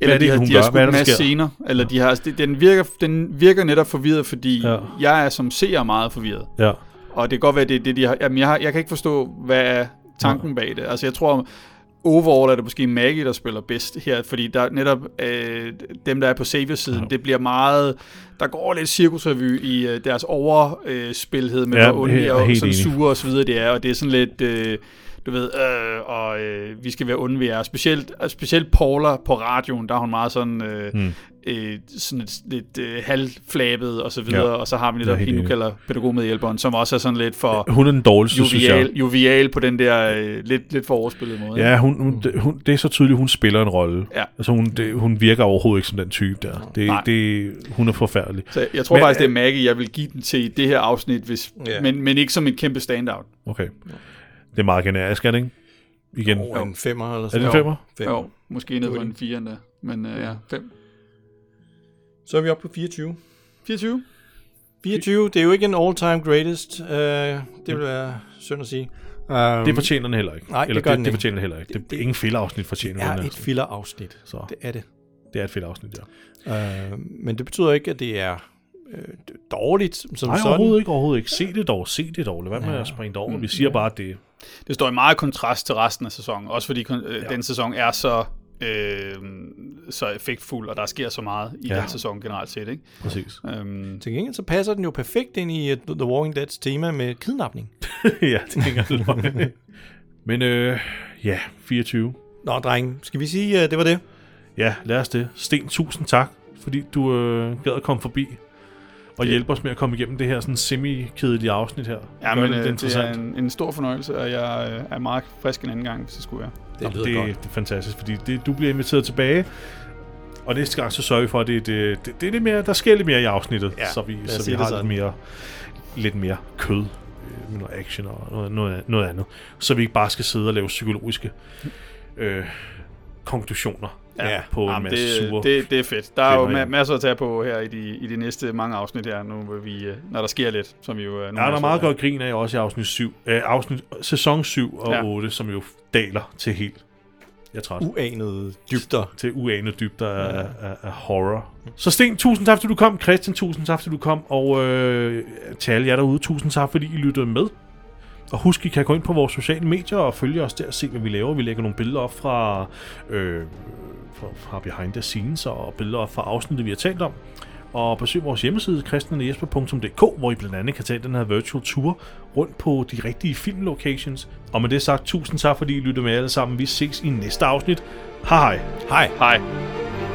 Eller er det, de har, de har skudt en masse scener, eller de har, altså, det- den, virker, den virker netop forvirret, fordi Ja. jeg er som seer meget forvirret. ja. Og det kan godt være, det er det, de har... Jamen, jeg, har, jeg kan ikke forstå, hvad er tanken bag det. Altså, jeg tror, overall er det måske Maggie, der spiller bedst her, fordi der er netop øh, dem, der er på Savior-siden, ja. det bliver meget... Der går lidt cirkusrevy i øh, deres overspilhed med, Ja, hvor er og sådan sure og så videre det er, og det er sådan lidt... Øh, du ved, øh, og øh, vi skal være onde ved jer. Specielt, specielt Paula på radioen, der er hun meget sådan, øh, Mm. øh, sådan lidt, lidt øh, halvflabet og så videre, Ja. og så har vi netop hende, du enig. kalder pædagogmedhjælperen, som også er sådan lidt for Hun er den dårligste, synes jeg. jovial, jovial på den der øh, lidt, lidt for overspillet måde. Ja, hun, hun, det, hun, det er så tydeligt, hun spiller en rolle. Ja. Altså, hun, det, hun virker overhovedet ikke som den type der. Det, Nej. det, hun er forfærdelig. Så jeg tror Men, faktisk, det er Maggie, jeg vil give den til i det her afsnit, hvis, Ja. men, men ikke som en kæmpe standout. Okay. Det er meget generisk, er det ikke? Igen. over en femmer eller Er sådan det en femmer? Femmer. Jo, måske ned på Det en 4 endda. Men øh, ja, 5. Så er vi oppe på 24. 24? 24, det er jo ikke en all-time greatest. Uh, det vil være synd at sige. Um, Det fortjener den heller ikke. Nej, det Eller gør det, den det ikke. fortjener den heller ikke. Det, Det- det, ingen fælleafsnit fortjener er den. et filler-afsnit. Så Det er det. det er et fælleafsnit, ja. Uh, men det betyder ikke, at det er øh, dårligt som Nej, sådan. overhovedet ikke, overhovedet ikke. Se det dog, se det dog. Lad være med Ja. at springe det over. Vi siger bare, at det Det står i meget kontrast til resten af sæsonen, også fordi øh, den sæson er så, øh, så effektfuld, og der sker så meget i Ja. ja. den sæson generelt set. Ikke? præcis. Øhm, Til gengæld så passer den jo perfekt ind i uh, The Walking Dead's tema med kidnapning. ja, det hænger. Men øh, ja, 24. Nå, drenge, skal vi sige, uh, det var det? Ja, lad os det. Sten, tusind tak, fordi du øh, gad at komme forbi og hjælpe os med at komme igennem det her sådan semi-kedelige afsnit her. ja, Gør men det øh, lidt det er en, en stor fornøjelse, og jeg øh, er meget frisk en anden gang, hvis det skulle være. Det Jamen, lyder det, godt. det er fantastisk, fordi det, du bliver inviteret tilbage, og næste gang så sørger vi for, at det, det, det, det er lidt mere, der sker lidt mere i afsnittet, Ja, så vi, så vi det har lidt mere, lidt mere kød øh, med noget action og noget, noget, noget andet, så vi ikke bare skal sidde og lave psykologiske øh, konklusioner Ja, på en Jamen, masse det, sure det, det er fedt. Der er jo ma- masser at tage på her i de, i de næste mange afsnit her, nu hvor vi, øh, når der sker lidt, som vi jo... øh, Ja, der er meget godt grin af også i afsnit 7, øh, afsnit, sæson 7 og Ja. 8, som jo daler til helt, jeg er træt, Uanede dybder. til uanede dybder af, af, af horror. Så Sten, tusind tak, fordi du kom. Christian, tusind tak, fordi du kom. Og øh, til alle jer derude, tusind tak, fordi I lyttede med. Og husk, I kan gå ind på vores sociale medier og følge os der og se, hvad vi laver. Vi lægger nogle billeder op fra, øh, fra, fra behind the scenes og billeder fra afsnittet, vi har talt om. Og besøg vores hjemmeside, christianjesper.dk, hvor I blandt andet kan tage den her virtual tour rundt på de rigtige filmlocations. Og med det sagt, tusind tak, fordi I lyttede med alle sammen. Vi ses i næste afsnit. Hej hej. Hej. Hej.